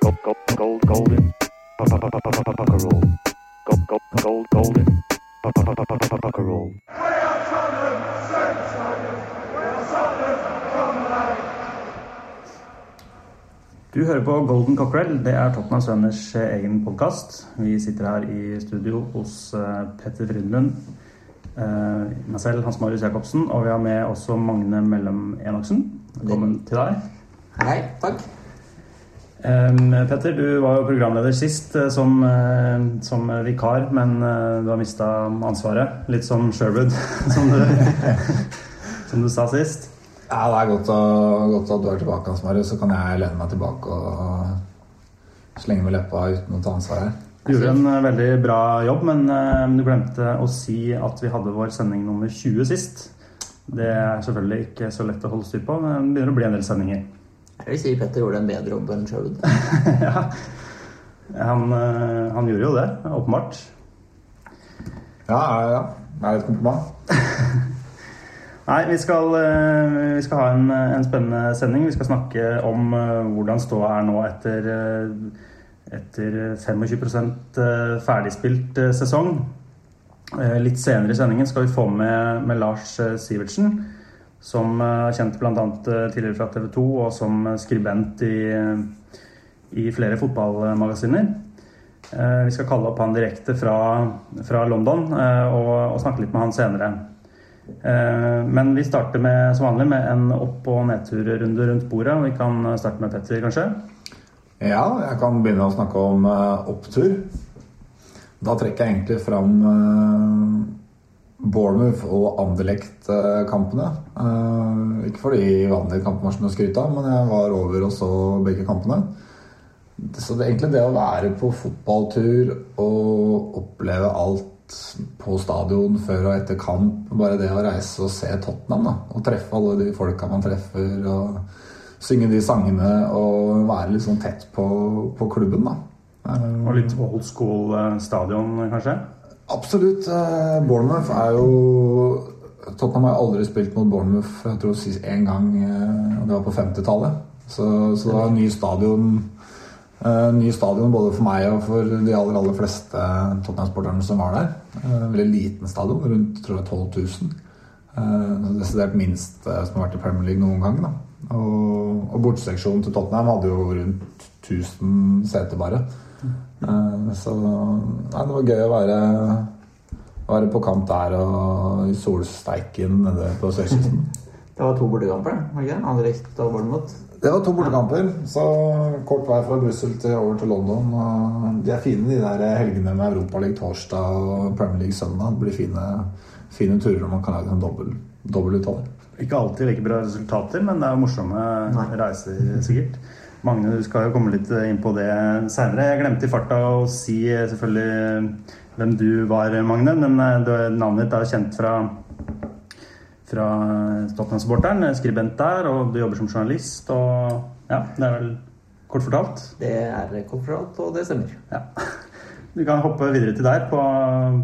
Gold, gold, gold, golden. Roll. Gold, gold, gold, golden. Roll. Du hører på Golden Cockerel. Det er Tottenham Sønners egen podkast. Vi sitter her i studio hos eh, Petter Frydenlund, eh, meg selv, Hans Marius Jacobsen, og vi har med også Magne Mellom Enoksen. Velkommen til deg. Hei, takk. Um, Petter, du var jo programleder sist eh, som, eh, som vikar, men eh, du har mista ansvaret. Litt som Sherwood, som du, som du sa sist. Ja, Det er godt, å, godt at du er tilbake, Hans Marius. Så kan jeg lene meg tilbake og slenge med leppa uten å ta ansvar her. Du gjorde en veldig bra jobb, men du glemte å si at vi hadde vår sending nummer 20 sist. Det er selvfølgelig ikke så lett å holde styr på, men det begynner å bli en del sendinger. Jeg vil si Petter gjorde en bedre jobb enn Sherwood. ja. han, eh, han gjorde jo det, åpenbart. Ja, ja, ja. Det er et kompliment. Nei, vi skal, eh, vi skal ha en, en spennende sending. Vi skal snakke om eh, hvordan ståa er nå etter, etter 25 eh, ferdigspilt eh, sesong. Litt senere i sendingen skal vi få med, med Lars Sivertsen, som eh, er kjent bl.a. tidligere fra TV 2 og som skribent i, i flere fotballmagasiner. Eh, Vi skal kalle opp han direkte fra, fra London eh, og, og snakke litt med han senere. Eh, Men vi starter med, som vanlig med en opp- og nedturrunde rundt bordet. Vi kan starte med Petter, kanskje. Ja, jeg kan begynne å snakke om eh, opptur. Da trekker jeg egentlig fram eh, Bournemouth og Anderlecht-kampene. Eh, ikke fordi kamper var mye å skryte men jeg var over og så begge kampene. Så det, egentlig det å være på fotballtur og oppleve alt på stadion før og etter kamp, bare det å reise og se Tottenham da, og treffe alle de folka man treffer, og synge de sangene og være litt sånn tett på, på klubben, da. Og litt old school eh, stadion, kanskje. Absolutt. eh, Bournemouth er jo Tottenham har aldri spilt mot Bournemouth jeg tror sist én gang, eh, det var på 50-tallet. Så, så det var en ny stadion En ny stadion både for meg og for de aller aller fleste Tottenham-sporterne som var der. Eh, En veldig liten stadion, rundt tror jeg 12 000. Eh, Desidert minst eh, som har vært i Premier League noen gang. Da. Og, og borteseksjonen til Tottenham hadde jo rundt 1000 seter bare. Eh, Så nei, det var gøy å være, være på kamp der og i solsteiken nede på sørkysten. Det var to bortekamper, det, var ikke det? Anderlecht og Bournemouth. Det var to bortekamper, så kort vei fra Brussel til over til London. Og de er fine, de der helgene med Europaligaen torsdag og Premier League søndag. Det blir fine, fine turer når man kan lage en dobbel, uttale Ikke alltid like bra resultater, men det er morsomme Nei. reiser, sikkert. Magne, du skal jo komme litt inn på det seinere. Jeg glemte i farta å si eh, selvfølgelig hvem du var, Magne. Men eh, navnet ditt er kjent fra, fra Tottenham-supporteren. Skribent der, og du jobber som journalist. Og ja, det er vel kort fortalt. Det er kort fortalt, og det stemmer. Ja. Du kan hoppe videre til deg på,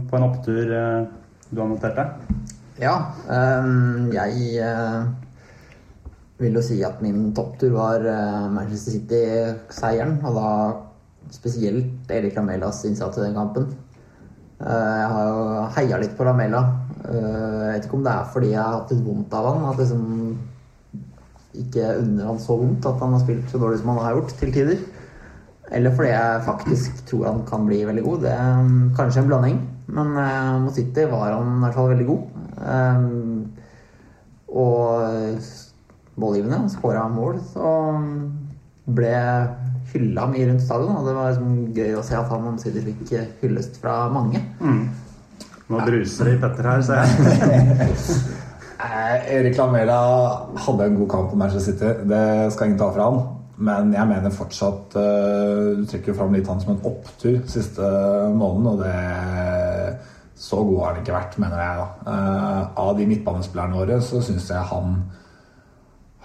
på en opptur eh, du har notert deg. Ja, ehm, jeg eh, vil jo si at min topptur var eh, Manchester City-seieren, og da spesielt Erik Lamelas innsats i den kampen. Eh, jeg har jo heia litt på Lamela. Eh, jeg vet ikke om det er fordi jeg har hatt litt vondt av han, at liksom ikke unner han så vondt at han har spilt så dårlig som han har gjort til tider. Eller fordi jeg faktisk tror han kan bli veldig god. Det er um, kanskje en blanding. Men mot City var han i hvert fall veldig god. Og målgivende. Han skåra mål. Så ble hylla mye rundt stadion. Og det var liksom gøy å se at han omsider fikk hyllest fra mange. Nå bruser det i Petter her, ser jeg. Eh, Erik Lamela hadde en god kamp på Manchester City. Det skal ingen ta fra han. Men jeg mener fortsatt eh, Du trekker jo fram litt han som en opptur siste måneden, og det Så god har han ikke vært, mener jeg. da. Eh, av de midtbanespillerne våre så syns jeg han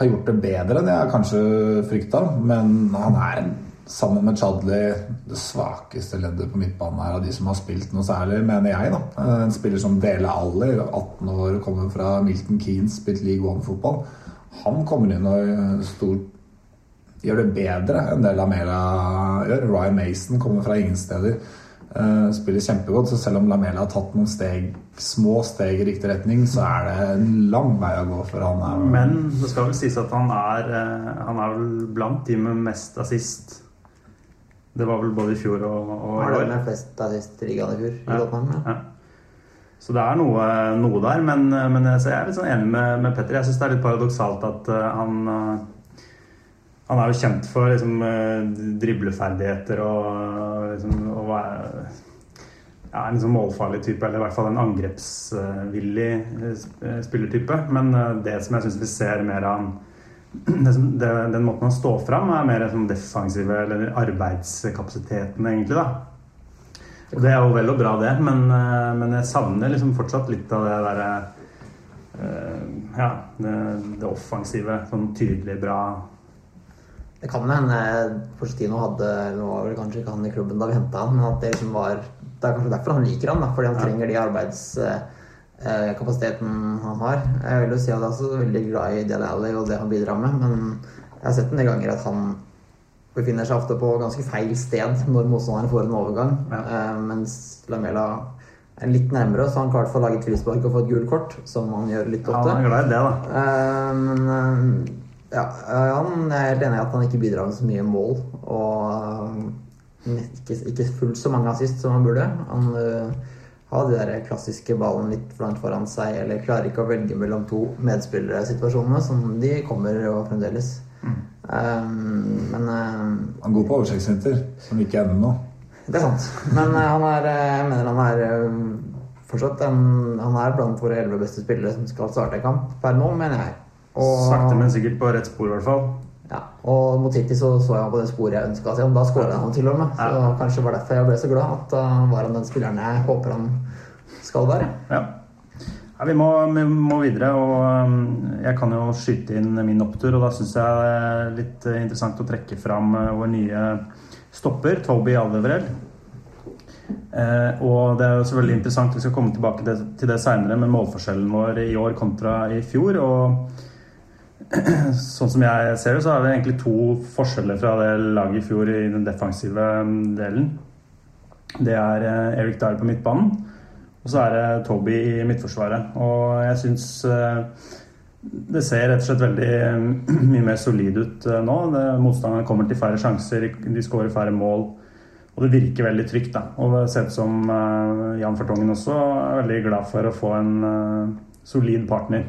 har gjort det bedre enn jeg kanskje frykta. Men han er, sammen med Chadley, det svakeste leddet på midtbanen her av de som har spilt noe særlig, mener jeg. da. Eh, En spiller som Dele Alli, 18 år, kommer fra Milton Keanes, spilt league one-fotball. Han kommer inn og gjør stor, gjør det bedre enn det Lamela gjør. Ryan Mason kommer fra ingen steder. Eh, spiller kjempegodt, så selv om Lamela har tatt noen steg, små steg i riktig retning, så er det en lang vei å gå for han. Er, Men det skal vel sies at han er, eh, han er vel blant de med mest assist. Det var vel både i fjor og, og i år. med flest assist i ligaen i fjor? i Ja. Tottenham, ja. Ja. Så det er noe, noe der, men, men jeg så jeg er litt sånn enig med, med Petter. Jeg syns det er litt paradoksalt at eh, han eh, Han er jo kjent for liksom, eh, dribleferdigheter og, liksom, og ja, en liksom målfarlig type, eller i hvert fall en angrepsvillig eh, spillertype. Men eh, det som jeg syns vi ser mer av han som, det, Den måten han står fram, er mer sånn defensive, eller arbeidskapasiteten, egentlig. da og det er jo vel og bra, det, men, men jeg savner liksom fortsatt litt av det derre Ja, det, det offensive. Sånn tydelig, bra Det kan hende Porcetino hadde noe vel kanskje ikke han i klubben da vi henta han, men at det liksom var Det er kanskje derfor han liker han, da, fordi han Ja. trenger de arbeidskapasiteten han har. Jeg vil jo si at jeg er også veldig glad i Dele Alli og det han bidrar med, men jeg har sett en del ganger at han befinner seg ofte på ganske feil sted når motstanderen får en overgang, Ja. eh, mens Lamela er litt nærmere, så han klarte å lage et frispark og få et gult kort, som han gjør litt Han ofte. er glad i det, da. Eh, Men eh, ja, eh, han er helt enig i at han ikke bidrar med så mye mål. Og eh, ikke, ikke fullt så mange assist som han burde. Han eh, har de der klassiske ballen litt langt foran seg, eller klarer ikke å velge mellom to medspillere-situasjonene, som de kommer jo fremdeles. Eh, men uh, Han går på oversiktshinter, som ikke ender nå. det er sant. Men uh, han er, jeg mener han er fortsatt en, Han er blant våre elleve beste spillere som skal starte en kamp per nå, mener jeg. Og- Sakte, men sikkert på rett spor, i hvert fall. Ja, og mot City så, så jeg han på det sporet jeg ønska seg. Da skåra han til og med. Så Ja. kanskje var derfor jeg ble så glad at da var han den spilleren jeg håper han skal være. Ja. Ja, vi, må, vi må videre, og um, jeg kan jo skyte inn min opptur. Og da syns jeg det er litt interessant å trekke fram eh, vår nye stopper, Toby Aldevrell. Eh, og det er jo selvfølgelig interessant, vi skal komme tilbake til, til det seinere, med målforskjellen vår i år kontra i fjor. Og sånn som jeg ser det, så har vi egentlig to forskjeller fra det laget i fjor i den defensive mm, delen. Det er Eric Erik Dyer på midtbanen. Og så er det Toby i midtforsvaret. Og jeg syns eh, det ser rett og slett veldig eh, mye mer solid ut eh, nå. Det, motstanderne kommer til færre sjanser, de skårer færre mål. Og det virker veldig trygt. da. Og det ser ut som eh, Jan Fartongen også er veldig glad for å få en eh, solid partner.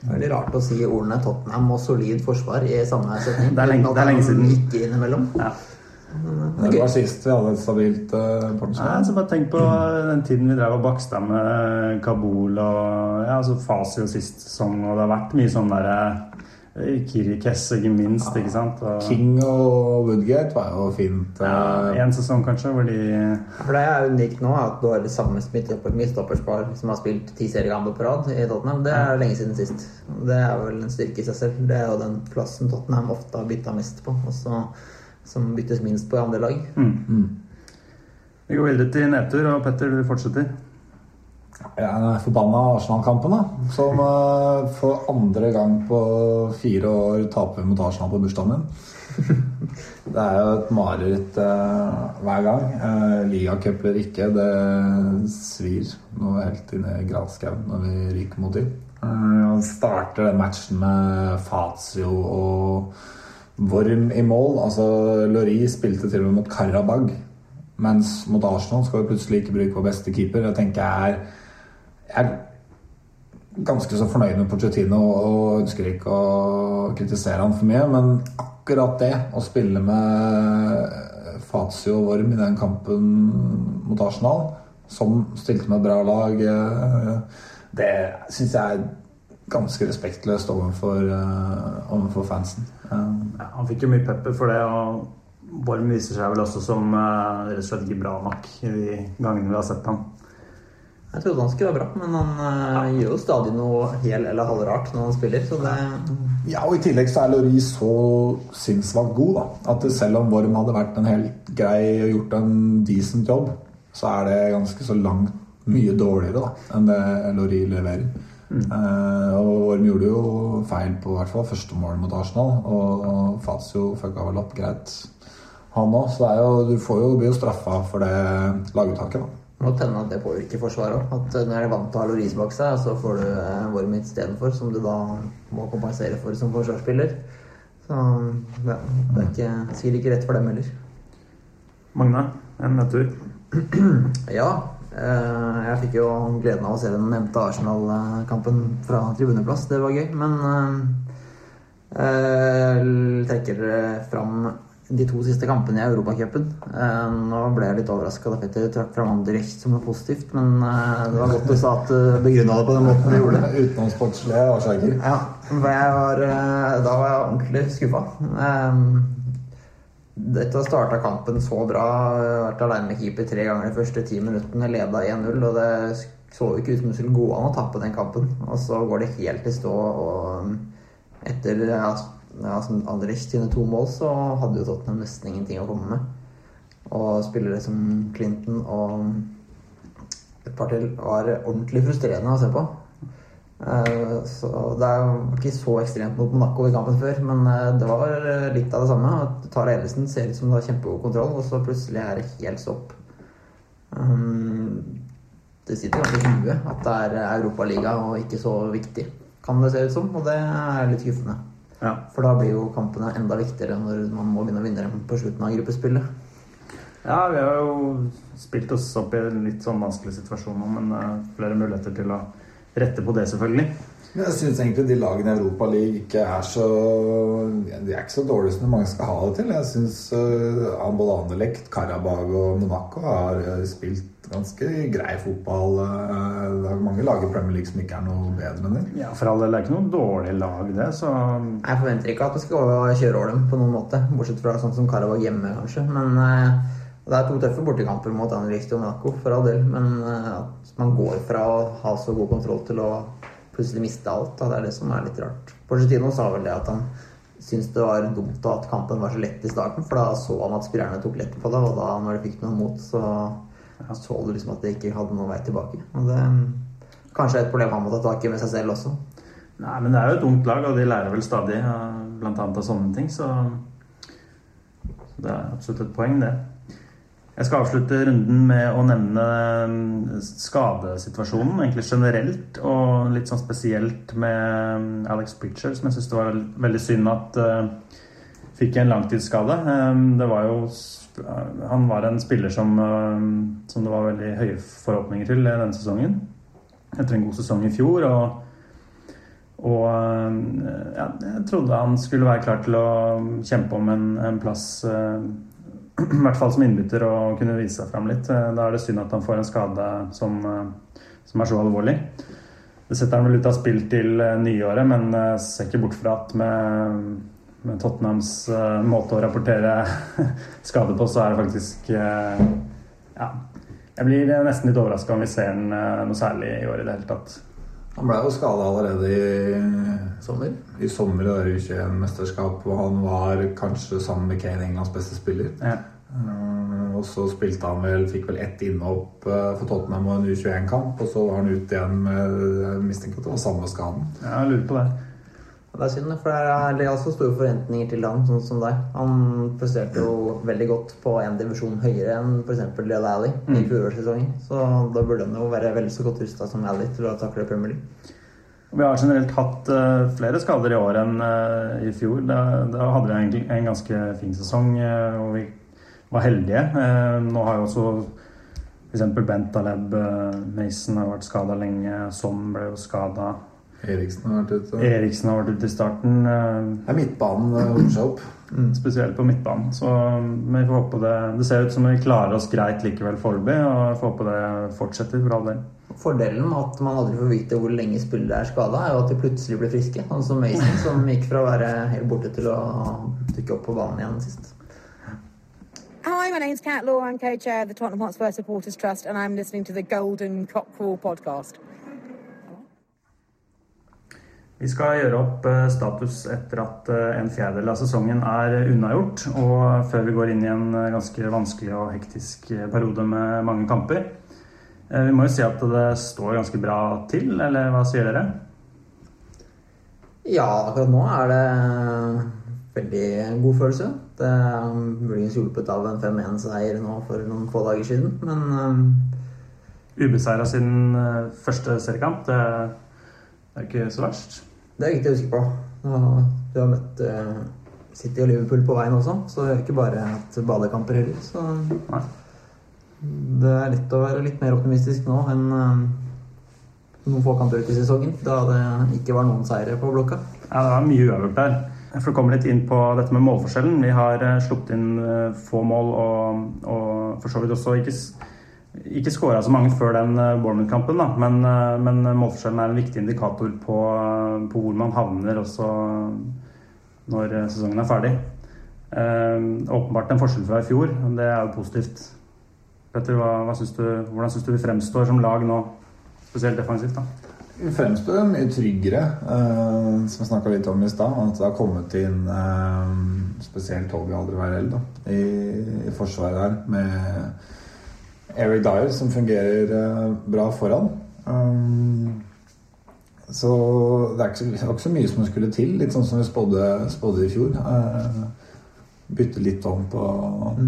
Det er veldig rart å si ordene Tottenham og solid forsvar i samme setning. Det er lenge- det er lenge siden. Ikke innimellom. Ja. Det var sist vi hadde et stabilt uh, Nei, partnerskap. så bare tenk på den tiden vi drev og baksta med Kabul og ja, altså Fasio sist sesong, og det har vært mye sånn derre Kirikes, ikke minst, ikke sant? Og, King og Woodgate var jo fint. ja, eh, en sesong, kanskje, hvor de For det er unikt nå at du har det samme midtstopper- midtstopperspar som har spilt ti seriekamper på rad i Tottenham. Det er lenge siden sist. Det er vel en styrke i seg selv. Det er jo den plassen Tottenham ofte har bytta mest på, og som byttes minst på i andre lag. mm. Vi går videre til nedtur, og Petter, du fortsetter. Forbanna Arsenal-kampen, da. Som eh, for andre gang på fire år taper mot Arsenal på bursdagen min. Det er jo et mareritt eh, hver gang. Uh, Ligacup ikke, det svir noe helt inn i granskauen når vi ryker mot dem. Uh, starter den matchen med Fazio og Worm i mål. Altså, Lori spilte til og med mot Karabag. Mens mot Arsenal skal vi plutselig ikke bruke vår beste keeper. Jeg tenker jeg er jeg er ganske så fornøyd med Pochettino og ønsker ikke å kritisere han for mye, men akkurat det, å spille med Fazio og Worm i den kampen mot Arsenal, som stilte med et bra lag, eh, det syns jeg er ganske respektløst overfor, eh, overfor fansen. Ja, han fikk jo mye pepper for det, og Borm viser seg vel også som eh, rett og slett ikke bra nok i de gangene vi har sett ham. Jeg trodde han skulle være bra, men han eh, gjør jo stadig noe hel eller halvrart når han spiller, så det Ja, og i tillegg så er Lori så sinnssvakt god, da. At selv om Worm hadde vært en helt grei og gjort en decent jobb, så er det ganske så langt mye dårligere da, enn det Lori leverer. Eh, og Worm gjorde jo feil på hvert fall første mål mot Arsenal, og Fazio fucka vel opp greit, han òg. Så jo, du får jo, blir jo straffa for det laguttaket, da. Må tenne at det påvirker forsvaret òg. At eh, når jeg er vant til å ha Loris bak seg, så får du eh, Worm istedenfor, som du da må kompensere for som forsvarsspiller. Så ja, det er ikke, sikkert ikke rett for dem heller. Magne, en nedtur. Ja, eh, jeg fikk jo gleden av å se den nevnte Arsenal-kampen fra tribuneplass. Det var gøy. Men eh, eh, trekker fram de to siste kampene i Europacupen. Eh, nå ble jeg litt overraska da Petter trakk fram Anderlecht som noe positivt, men eh, det var godt du sa at du begrunna det på den måten du gjorde. Utenomsportslige årsaker. Ja, var, eh, da var jeg ordentlig skuffa. Etter å ha starta kampen så bra, vært aleine med keeper tre ganger de første ti minuttene, leda 1-0, og det så jo ikke ut som det skulle gå an å tappe den kampen. Og så går det helt i stå, og etter ja, ja, som Anderlecht sine to mål, så hadde jo Tottenham nesten ingenting å komme med. Og spillere som Clinton og et par til var ordentlig frustrerende å se på. Eh, Så Det er jo ikke så ekstremt mot Monaco i kampen før, men eh, det var litt av det samme. Tara Ellison ser ut som det har kjempegod kontroll, og så plutselig er det helt stopp. Det sitter ganske i huet at det er Europaliga og ikke så viktig, kan det se ut som, og det er litt skuffende. Ja. For da blir jo kampene enda viktigere når man må begynne å vinne dem på slutten av gruppespillet. Ja, vi har jo spilt oss opp i en litt sånn vanskelig situasjon nå, men eh, flere muligheter til å rette på det, selvfølgelig. Men jeg syns egentlig de lagene i Europa League ikke er så De er ikke så dårlige som mange skal ha det til. Jeg syns uh, både Anderlecht, Karabag og Monaco har eh, spilt ganske grei fotball. Er mange lag i Premier League som ikke er noe bedre enn dem. Ja, for all del, det er ikke noe dårlig lag, det, så Jeg forventer ikke at det skal kjøre over dem på noen måte, bortsett fra sånn som Karabag hjemme, kanskje. Men eh, det er to tøffe bortekamper mot Anderlecht og Monaco, for all del. Men eh, at man går fra å ha så god kontroll til å plutselig miste alt, da, det er det som er litt rart. Porcetino sa vel det at han syntes det var dumt at kampen var så lett i starten, for da så han at spillerne tok lett på det, og da når de fikk noe mot, så så du liksom at det ikke hadde noen vei tilbake. Og det kanskje et problem han må ta tak i med seg selv også. Nei, men det er jo et ungt lag, og de lærer vel stadig bl.a. av sånne ting, så så det er absolutt et poeng, det. Jeg skal avslutte runden med å nevne mm, skadesituasjonen, egentlig generelt, og litt sånn spesielt med mm, Alex Pritchard, som jeg syns det var veldig synd at uh, fikk en langtidsskade. Um, det var jo Han var en spiller som, uh, som det var veldig høye forhåpninger til denne sesongen. Etter en god sesong i fjor. og og øh, ja, jeg trodde han skulle være klar til å kjempe om en, en plass, øh, i hvert fall som innbytter, og kunne vise seg fram litt. Eh, Da er det synd at han får en skade som, som er så alvorlig. Det setter han vel ut av spill til nyåret, men jeg ser ikke bort fra at med, med Tottenhams måte å rapportere skade på, så er det faktisk Ja. Jeg blir nesten litt overraska om vi ser den øh, noe særlig i år i det hele tatt. Han ble jo skada allerede i, Sommer. i sommer i det U21-mesterskap, og han var kanskje sammen med Kane Englands beste spiller. Ja. Eh, og så spilte han vel, fikk vel ett innhopp eh, for Tottenham og en U21-kamp, og så var han ute igjen med jeg mistenker at det var samme skaden. Ja, jeg lurer på det. Det er synd, for det er også store forventninger til han, sånn som deg. Han presterte jo veldig godt på en divisjon høyere enn f.eks. Dale Alli i fjorårssesongen. Så da burde han jo være vel så godt rusta som Alli til å takle Premier League. Vi har generelt hatt uh, flere skader i år enn uh, i fjor. Da, da hadde vi egentlig en ganske fin sesong, uh, og vi var heldige. Nå har jo også f.eks. Bent Aleb eh, Mason har vært skada lenge. Som ble jo skada. Eriksen har vært ute. Eriksen har vært ute i starten. eh, Det er midtbanen det hoper seg opp. Spesielt på midtbanen. Så vi får håpe det Det ser ut som vi klarer oss greit likevel foreløpig, og jeg får håpe det fortsetter for all del. Fordelen med at man aldri får vite hvor lenge spillere er skada, er jo at de plutselig blir friske. Han som Mason, som gikk fra å være helt borte til å dukke opp på banen igjen sist. Hi, my name's Kat Law. I'm co-chair of the Tottenham Hotspur Supporters Trust, and I'm listening to the Golden Cockerel podcast. Vi skal gjøre opp eh, status etter at eh, en fjerdedel av sesongen er unnagjort, og før vi går inn i en eh, ganske vanskelig og hektisk periode med mange kamper. Vi må jo si at det står ganske bra til, eller hva sier dere? Ja, akkurat nå er det veldig god følelse. Det er muligens hjulpet av en 5-1-seier nå for noen få dager siden, men Ubeseira sin eh, første seriekamp, det det er ikke så verst. Det er viktig å huske på. Og Du har møtt eh, City og Liverpool på veien også, så det er ikke bare hatt badekamper heller. Så Nei. det er lett å være litt mer optimistisk nå enn um, noen få kamper ut i sesongen, da det ikke var noen seire på blokka. Ja, det var mye uavgjort der. For å komme litt inn på dette med målforskjellen. Vi har eh, sluppet inn eh, få mål og, og for så vidt også ikke, ikke skåra så mange før den eh, Bournemouth-kampen. Men, eh, men målforskjellen er en viktig indikator på, eh, på hvor man havner også når eh, sesongen er ferdig. Eh, åpenbart en forskjell fra i fjor, det er jo positivt. Petter, hva, hva synes du, hvordan syns du vi fremstår som lag nå? Spesielt defensivt, da. Vi fremstår mye tryggere, eh, som jeg snakka litt om i stad. At det har kommet inn eh, spesielt Toby Alderweireld i, i forsvaret der, med Eric Dyer, som fungerer eh, bra foran. Um, så det er, ikke, så- det var ikke så mye som skulle til, litt sånn som vi spådde, spådde i fjor. Eh, bytte litt om på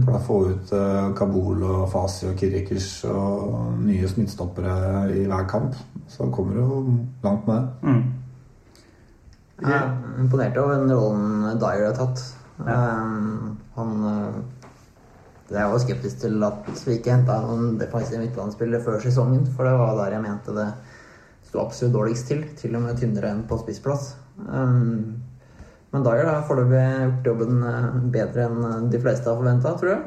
for å få ut eh, Kabul og Fasi og Kirikers og nye smittestoppere i hver kamp. Så kommer du langt med det. Mm. Jeg er imponert over den rollen Dyer har tatt. Um, han Jeg var skeptisk til at vi ikke henta noen defensive midtbanespillere før sesongen, for det var der jeg mente det sto absolutt dårligst til. Til og med tynnere enn på spissplass. Um, men Dyer har foreløpig gjort jobben uh, bedre enn de fleste har forventa, tror jeg.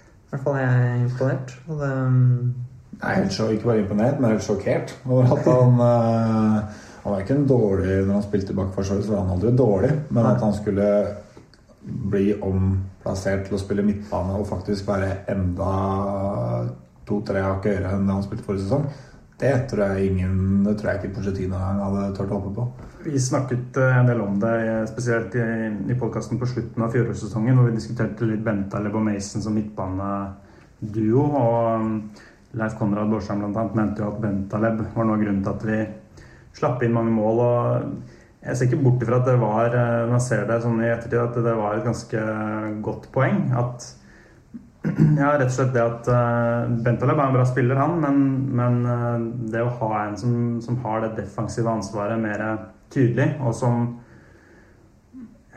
I hvert fall er jeg imponert. Og det, um, helt så, ikke bare imponert, men helt sjokkert over at han eh, Han var ikke en dårlig når han spilte bak forsvaret, så var han aldri dårlig. Men at han skulle bli omplassert til å spille midtbane og faktisk være enda to-tre hakk høyere enn det han spilte forrige sesong, det tror jeg ingen Det tror jeg ikke Pochettino engang hadde turt å håpe på. Vi snakket eh, en del om det, eh, spesielt i, i podkasten på slutten av fjorårssesongen, hvor vi diskuterte litt Bentaleb og Mason som midtbaneduo. Og um, Leif Konrad Borsheim annet mente jo at Bentaleb var noe av grunnen til at vi slapp inn mange mål. og jeg ser ikke bort ifra at det var eh, når man ser det sånn i ettertid, at det var et ganske godt poeng. At ja, rett og slett det at uh, Bentaleb er en bra spiller, han, men, men eh, det å ha en som, som har det defensive ansvaret mer tydelig, og som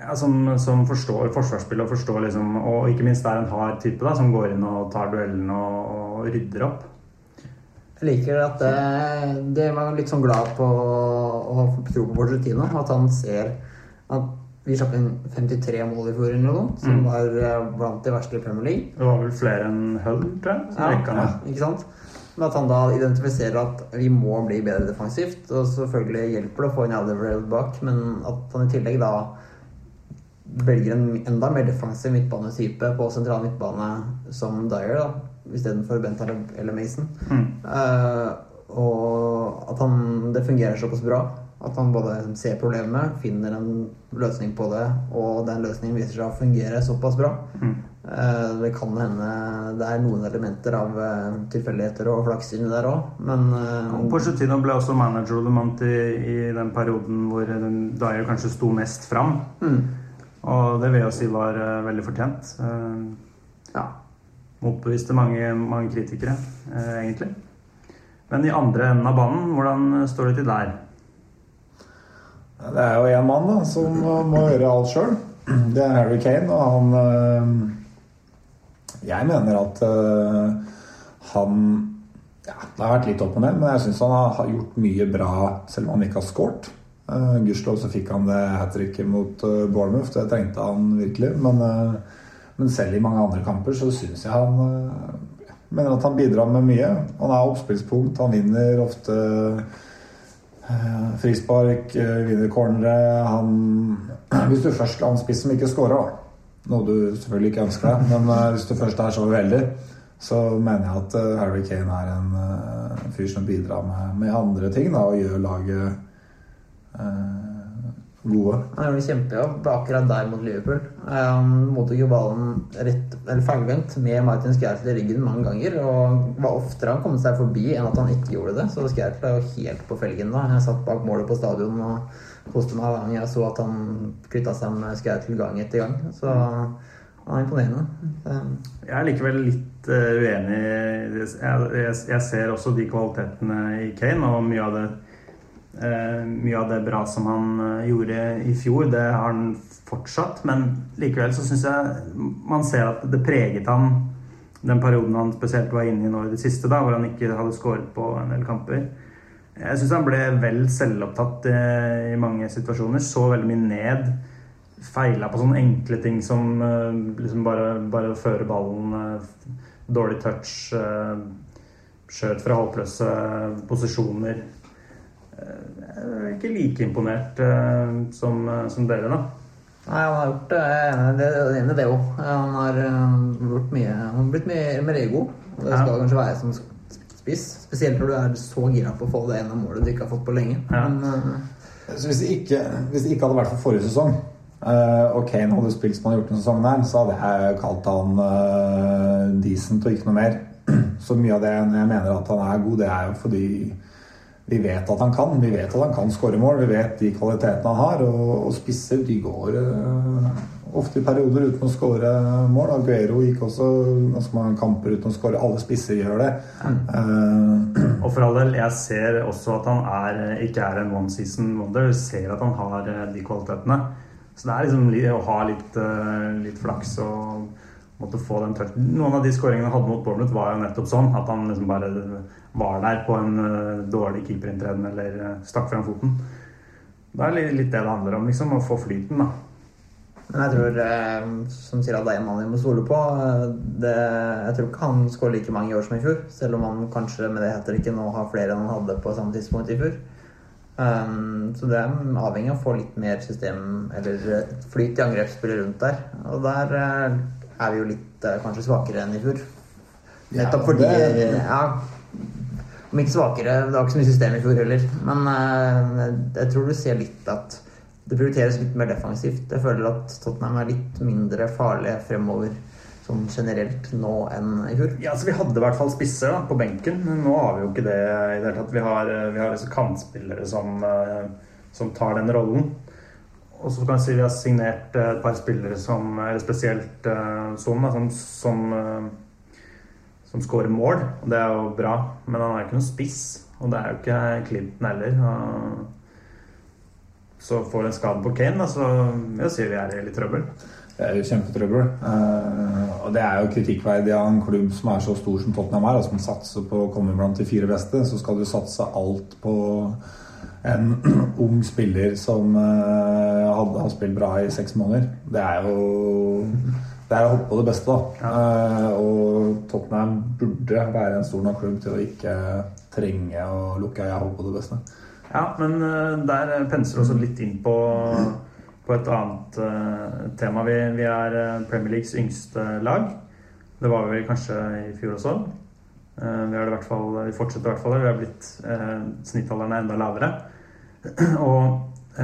ja, som, som forstår forsvarsspillet og forstår liksom Og ikke minst er en hard type da, som går inn og tar duellen og, og rydder opp. Jeg liker at det, det var litt sånn glad på å tro på Porcetino. At han ser at vi slapp inn 53 mål i fjor, eller noe sånt, som Mm. var eh, blant de verste i Premier League. Det var vel flere enn Hull, tror jeg. rekka Ja, ikke sant? Men at han da identifiserer at vi må bli bedre defensivt. Og selvfølgelig hjelper det å få en Alderweireld bak, men at han i tillegg da velger en enda mer defensiv midtbanetype på sentral midtbane som Dyer, da, istedenfor Bentaleb eller Mason. Mm. Uh, og at han, det fungerer såpass bra. At han både ser problemet, finner en løsning på det, og den løsningen viser seg å fungere såpass bra. Mm. Eh, Det kan hende det er noen elementer av eh, tilfeldigheter og flaks inni der òg, men Og Pochettino ble også manager of the month i, i den perioden hvor den Dyer kanskje sto mest fram. mm, Og det vil jeg si var veldig fortjent. Uh, ja. Motbeviste mange, mange kritikere, eh, egentlig. Men i andre enden av banen, hvordan eh, står det til der? Det er jo én mann da, som må gjøre alt sjøl. Det er Harry Kane, og han øh, Jeg mener at øh, han ja, Det har vært litt opp og ned, men jeg syns han har gjort mye bra selv om han ikke har scoret. Uh, Gudskjelov så fikk han det hat tricket mot Bournemouth, det trengte han virkelig. Men, men selv i mange andre kamper så syns jeg han jeg mener at han bidrar med mye. Han er oppspillspunkt, han vinner ofte Eh, Frispark, eh, vinner cornere. Hvis du først er en spiss som ikke scorer, noe du selvfølgelig ikke ønsker deg, men eh, hvis du først er så uheldig, så mener jeg at eh, Harry Kane er en eh, fyr som bidrar med, med andre ting da, og gjør laget eh, gode. Han gjorde en kjempejobb akkurat der mot Liverpool. Eh, Han mottok jo ballen rett, eller feilvendt med Martin Skertel i ryggen mange ganger. Og var oftere han kom seg forbi enn at han ikke gjorde det. Så Skertel er jo helt på felgen da. Jeg satt bak målet på stadion og koste meg hver gang jeg så at han kvitta seg med Skertel gang etter gang. Så han er imponerende. Det- Jeg er likevel litt eh, uenig. Jeg, jeg, jeg ser også de kvalitetene i Kane, og mye av det eh, mye av det bra som han eh, gjorde i fjor, det har han fortsatt. Men likevel så syns jeg man ser at det preget han den perioden han spesielt var inne i nå i det siste, da, hvor han ikke hadde skåret på en del kamper. Jeg syns han ble vel selvopptatt eh, i mange situasjoner. Så veldig mye ned. Feila på sånne enkle ting som eh, liksom bare, bare å føre ballen, eh, dårlig touch, eh, skjøt fra håpløse posisjoner. Eh, Jeg er ikke like imponert eh, som, eh, som dere, da. Nei, han har gjort det. Jeg er enig- det er enig i det òg. Han har gjort mye Han har blitt mer, mer ego. Det det Ja. skal kanskje være som spiss. Spesielt når du er så gira på å få det ene målet du ikke har fått på lenge. Ja. Men Så hvis det ikke, hvis det ikke hadde vært for forrige sesong, Uh, og Kane hadde spilt som han har gjort denne sesongen, her, så hadde jeg kalt han uh, decent og ikke noe mer. Så mye av det når jeg mener at han er god, det er jo fordi vi vet at han kan. Vi vet at han kan skåre mål. Vi vet de kvalitetene han har. Og, og spisser de går uh, ofte i perioder uten å skåre mål. Aguero gikk også ganske mange kamper uten å skåre. Alle spisser gjør det. Uh, Og for all del, jeg ser også at han er, ikke er en one season wonder. Jeg ser at han har eh, de kvalitetene. Så det er liksom å ha litt, litt flaks og måtte få den touch. Noen av de skåringene han hadde mot Bournemouth, var jo nettopp sånn. At han liksom bare var der på en eh, dårlig keeperinntreden eller eh, stakk frem foten. Det er li- litt det det handler om, liksom. Å få flyten, da. Men jeg tror, eh, som sier at det er en mann vi må stole på det, Jeg tror ikke han skårer like mange i år som i fjor. Selv om han kanskje med det heter ikke nå har flere enn han hadde på samme tidspunkt i fjor. Um, så det er avhengig av å få litt mer system eller flyt i angrepsspillet rundt der. Og der er vi jo litt kanskje svakere enn i fjor. Nettopp fordi Ja, om ikke svakere. Det var ikke så mye system i fjor heller. Men eh, jeg tror du ser litt at det prioriteres litt mer defensivt. Jeg føler at Tottenham er litt mindre farlige fremover sånn generelt nå enn i fjor. Ja, altså Vi hadde i hvert fall spisser da, på benken. men Nå har vi jo ikke det i det hele tatt. Vi har, eh, vi har kantspillere som, eh, som tar den rollen. Og så kan jeg si vi har signert et par spillere som eller spesielt sånn, da, som, som, eh, som skårer mål. Og det er jo bra, men han er ikke noen spiss. Og det er jo ikke Clinton heller. Og så får en skade på Kane, da, så jeg sier vi er i litt trøbbel. Det er jo kjempetrøbbel. Eh, og det er jo kritikkverdig av en klubb som er så stor som Tottenham er, og som satser på å komme blant de fire beste. Så skal du satse alt på en ung spiller som eh, har spilt bra i seks måneder. Det er jo det er å håpe på det beste, da. Eh, og Tottenham burde være en stor nok klubb til å ikke trenge å lukke øya og håpe på det beste. Ja, men eh, der penser også litt inn på, på et annet eh, tema. Vi, vi er Premier Leagues yngste lag. Det var vi vel kanskje i fjor også. Vi, er det hvert fall, vi fortsetter i hvert fall det. Vi har blitt Snittalderen er enda lavere. Og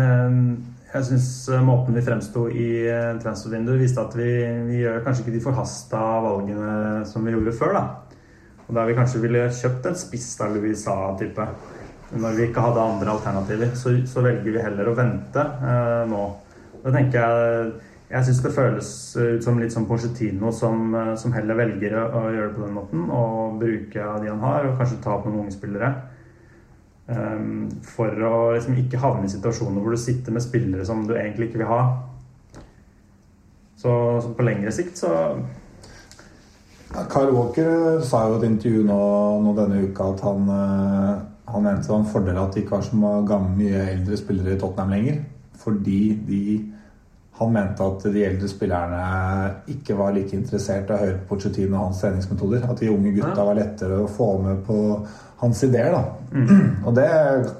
jeg syns måten vi fremsto i uh, transfervinduet, viste at vi, vi gjør kanskje ikke de forhasta valgene som vi gjorde før. da. Og der vi kanskje ville kjøpt en spiss av Louis Sa-type. Når vi ikke hadde andre alternativer, så, så velger vi heller å vente eh, nå. Da tenker jeg Jeg syns det føles ut som litt som Porcetino som, eh, som heller velger å, å gjøre det på den måten. Og bruke de han har, og kanskje ta opp noen unge spillere. Um, for å liksom ikke havne i situasjoner hvor du sitter med spillere som du egentlig ikke vil ha. Så, så på lengre sikt så Ja, Kyle Walker sa jo i et intervju nå, nå denne uka at han, eh, han mente det var en fordel at det ikke var så gamle, mye eldre spillere i Tottenham lenger. Fordi de, han mente at de eldre spillerne ikke var like interessert i å høre på Pochettino og hans treningsmetoder. At de unge gutta var lettere å få med på hans ideer. da. Og det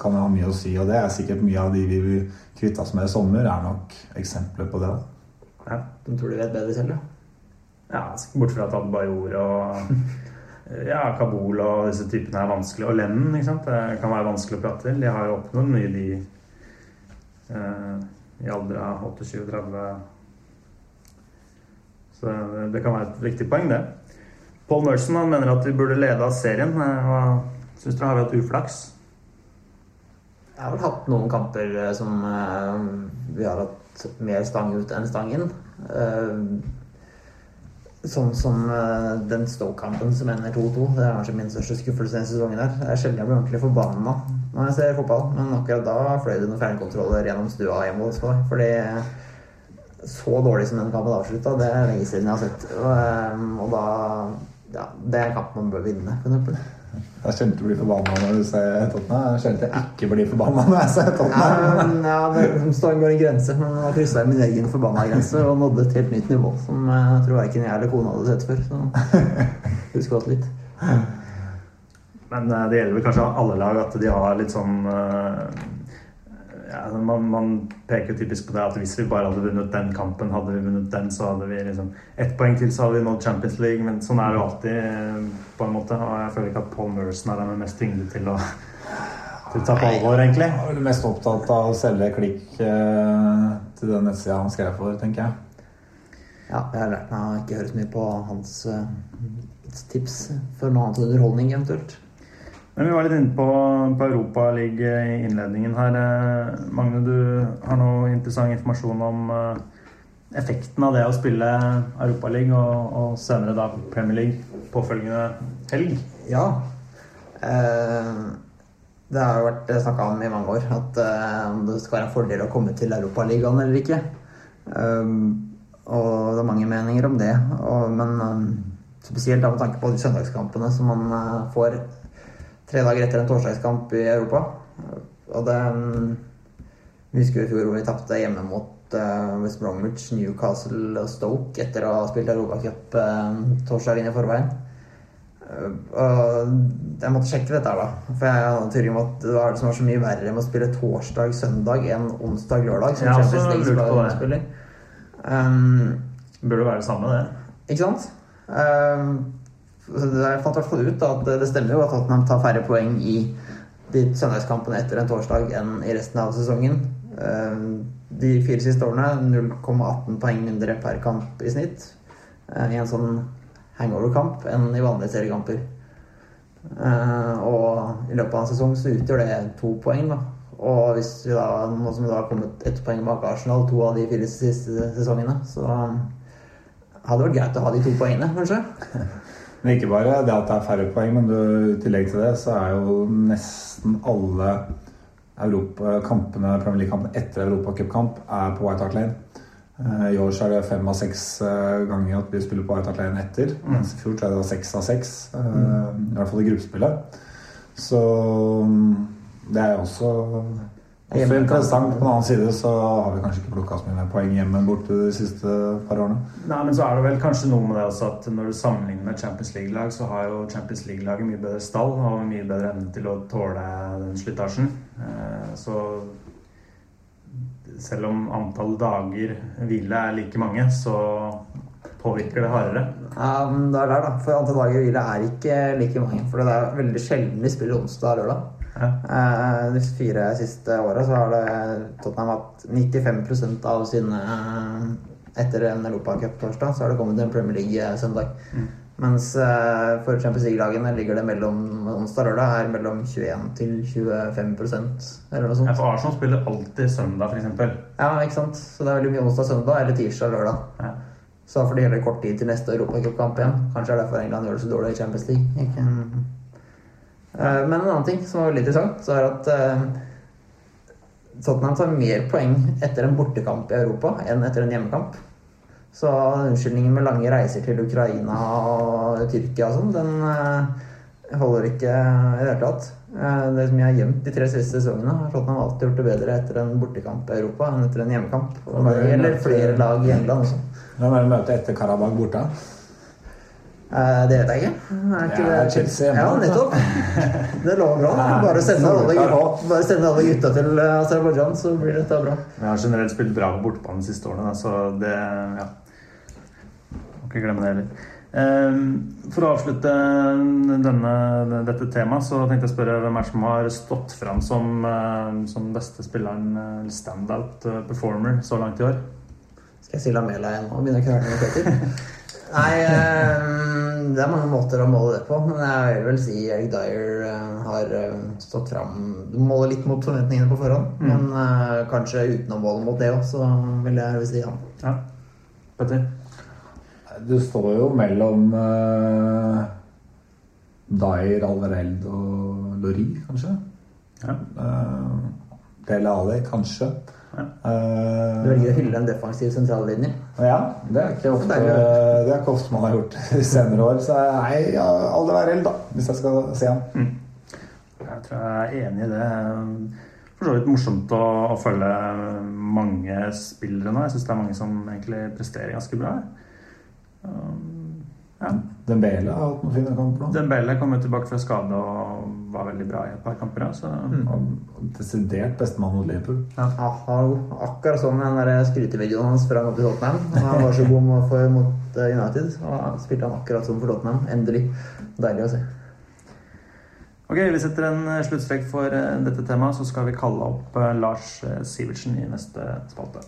kan jeg ha mye å si, og det er sikkert mye av de vi vil kvitte oss med i sommer, er nok eksempler på det. da. ja. De tror de vet bedre selv, ja. Ja, bort fra at Adebayor og ja, Kabul og disse typene er vanskelig. Og Lennon, ikke sant. Det kan være vanskelig å prate til. De har jo oppnådd mye, de. Eh, i alder av 28-30. Så det, kan være et viktig poeng, det. Paul Merson han mener at vi burde lede av serien. Eh, Hva syns dere? Har vi hatt uflaks? Jeg har vel hatt noen kamper eh, som eh, vi har hatt mer stang ut enn stang inn. Eh, Sånn som den Stoke-kampen som ender 2-2. Det er kanskje min største skuffelse denne sesongen. her. Det er sjelden jeg blir ordentlig forbanna når jeg ser fotball, men akkurat da fløy det noen fjernkontroller gjennom stua hjemme hos meg. Fordi så dårlig som den kampen avslutta, det er lenge siden jeg har sett. Og, og da Ja, det er en kamp man bør vinne, for eksempel. Det er til å bli forbanna når du ser Tottenham. Jeg er til jeg ikke blir forbanna når jeg ser Ja, Tottenham. men, ja, det står går en grense, men nå kryssa jeg min egen forbanna grense og nådde et helt nytt nivå som jeg tror verken jeg eller kona hadde sett før. Så husk godt litt. Men eh, det gjelder vel kanskje alle lag at de har litt sånn eh, ja, man, man peker typisk på det at hvis vi bare hadde vunnet den kampen, hadde vi vunnet den, så hadde vi liksom ett poeng til, så hadde vi nådd Champions League. Men sånn er det jo alltid, eh, på en måte. Og jeg føler ikke at Paul Merson er den med mest tyngde til å, til å ta på alvor, egentlig. Jeg er vel mest opptatt av å selge klikk eh, til den nettsida han skrev for, tenker jeg. Ja, jeg har lært meg å ikke høre så mye på hans eh, tips for noe annet enn underholdning, eventuelt. Men vi var litt inne på, på Europaligaen i innledningen her. Eh, Magne, du har noe interessant informasjon om eh, effekten av det å spille Europaligaen og, og senere da Premier League påfølgende helg. Ja. Eh, det har jo vært snakka om i mange år at eh, om det skal være en fordel å komme til Europaligaen eller ikke. Eh, og det er mange meninger om det. Og, men eh, spesielt da med tanke på de søndagskampene som man eh, får tre dager etter en torsdagskamp i Europa. Og det mm, Vi husker jo i fjor hvor vi tapte hjemme mot eh, West Bromwich, Newcastle og Stoke etter å ha spilt Europacup torsdag torsdagen i forveien. Uh, og jeg måtte sjekke dette her, da. For jeg hadde teori om at det var, det som var så mye verre med å spille torsdag-søndag enn onsdag-lørdag? Jeg har så lurt på det. spiller. Um, Burde være det samme, det. ikke sant? Um, jeg fant i ut at det stemmer jo at Tottenham tar færre poeng i de søndagskampene etter en torsdag enn i resten av sesongen. Um, De fire siste årene 0,18 poeng mindre per kamp i snitt eh, i en sånn hangover-kamp enn i vanlige seriekamper. Eh, Og i løpet av en sesong så utgjør det to poeng, da. Og hvis vi da, nå som vi da har kommet ett poeng bak Arsenal to av de fire siste sesongene, så hadde det vært greit å ha de to poengene, kanskje. Men ikke bare det at det er færre poeng, men du, i tillegg til det så er jo nesten alle kampene, Premier League-kampene etter Europacupkamp er på White Hart Lane. Eh, I år så er det fem av seks eh, ganger at vi spiller på White Hart Lane etter. Mens i fjor så er det seks av seks. eh, I hvert fall i gruppespillet. Så mm, det er også, også interessant. På den annen side så har vi kanskje ikke plukka så mye poeng hjemme borte de siste par årene. Nei, men så er det vel kanskje noe med det også at når du sammenligner med Champions League-lag, så har jo Champions League-laget mye bedre stall og mye bedre evne til å tåle den slitasjen. Eh, Så selv om antall dager hvile er like mange, så påvirker det hardere. Ja, men det er der, da. For antall dager hvile er ikke like mange. For det er veldig sjelden vi spiller onsdag og lørdag. Ja. Eh, De fire siste åra så har det Tottenham hatt 95% av sine eh, Etter en Europacup-torsdag så har det kommet en Premier. Mens eh, for Champions League-lagene ligger det mellom onsdag og lørdag er mellom 21 til 25% eller noe sånt. Ja, for Arsenal spiller alltid søndag, f.eks. Ja, ikke sant? Så det er veldig mye onsdag-søndag eller tirsdag-lørdag. Ja. Så da får de heller kort tid til neste Europacup-kamp igjen. Kanskje er det derfor England gjør det så dårlig i Champions League. Ikke... Eh, Men en annen ting som var veldig interessant, så er at eh, Tottenham tar mer poeng etter en bortekamp i Europa enn etter en hjemmekamp. Så unnskyldningen med lange reiser til Ukraina og Tyrkia og sånn, den eh, holder ikke i det hele tatt. Det som jeg har gjemt de tre siste sesongene, har Tottenham alltid gjort det bedre etter en bortekamp i Europa enn etter en hjemmekamp. Gjelder flere lag i England også. Hvem er det møtet etter Karabakh borte? Eh, Det vet jeg ikke. Er ikke Det er Chelsea hjemme, Ja, nettopp. Det lover bra. Bare send alle, gutta- til eh, Aserbajdsjan, så blir dette bra. Vi har generelt spilt bra på bortebane de siste årene, så det Ja. Må ikke glemme det heller. Eh, For å avslutte denne, dette temaet, så tenkte jeg å spørre hvem er som har stått fram som, eh, som beste spilleren, standout performer, så langt i år? Skal jeg si Lamela igjen nå og begynne å krangle med Peter? Nei, eh, det er mange måter å måle det på, men jeg vil vel si Eric Dyer eh, har eh, stått fram Du måler litt mot forventningene på forhånd, men eh, kanskje uten å måle mot det òg, så vil jeg si han. Ja. Petter? Du står jo mellom uh, Dyer, Alvareld og Lori, kanskje. Ja. Uh, Dele Ali, kanskje. Eh, Du velger å hylle en defensiv sentrallinje. ja, det er, ikke ofte, Deilig. det er ikke ofte man har gjort i senere år. Så nei, ja, Alvareld, da, hvis jeg skal se han. Jeg tror jeg er enig i det. For så vidt morsomt å, å følge mange spillere nå. Jeg syns det er mange som egentlig presterer ganske bra. Um, ja. Dembele har hatt noen fine kamper nå. Dembele kom jo tilbake fra skade og var veldig bra i et par kamper. Så Og Desidert bestemann mot Liverpool. Aha, akkurat sånn den skrytevideoen hans fra han Tottenham. Han var så god mot- for, mot eh, United, og spilte han akkurat som for Tottenham. Endelig. Deilig å se. Ok, Vi setter en eh, sluttstrek for eh, dette temaet, så skal vi kalle opp Lars Sivertsen i neste spalte.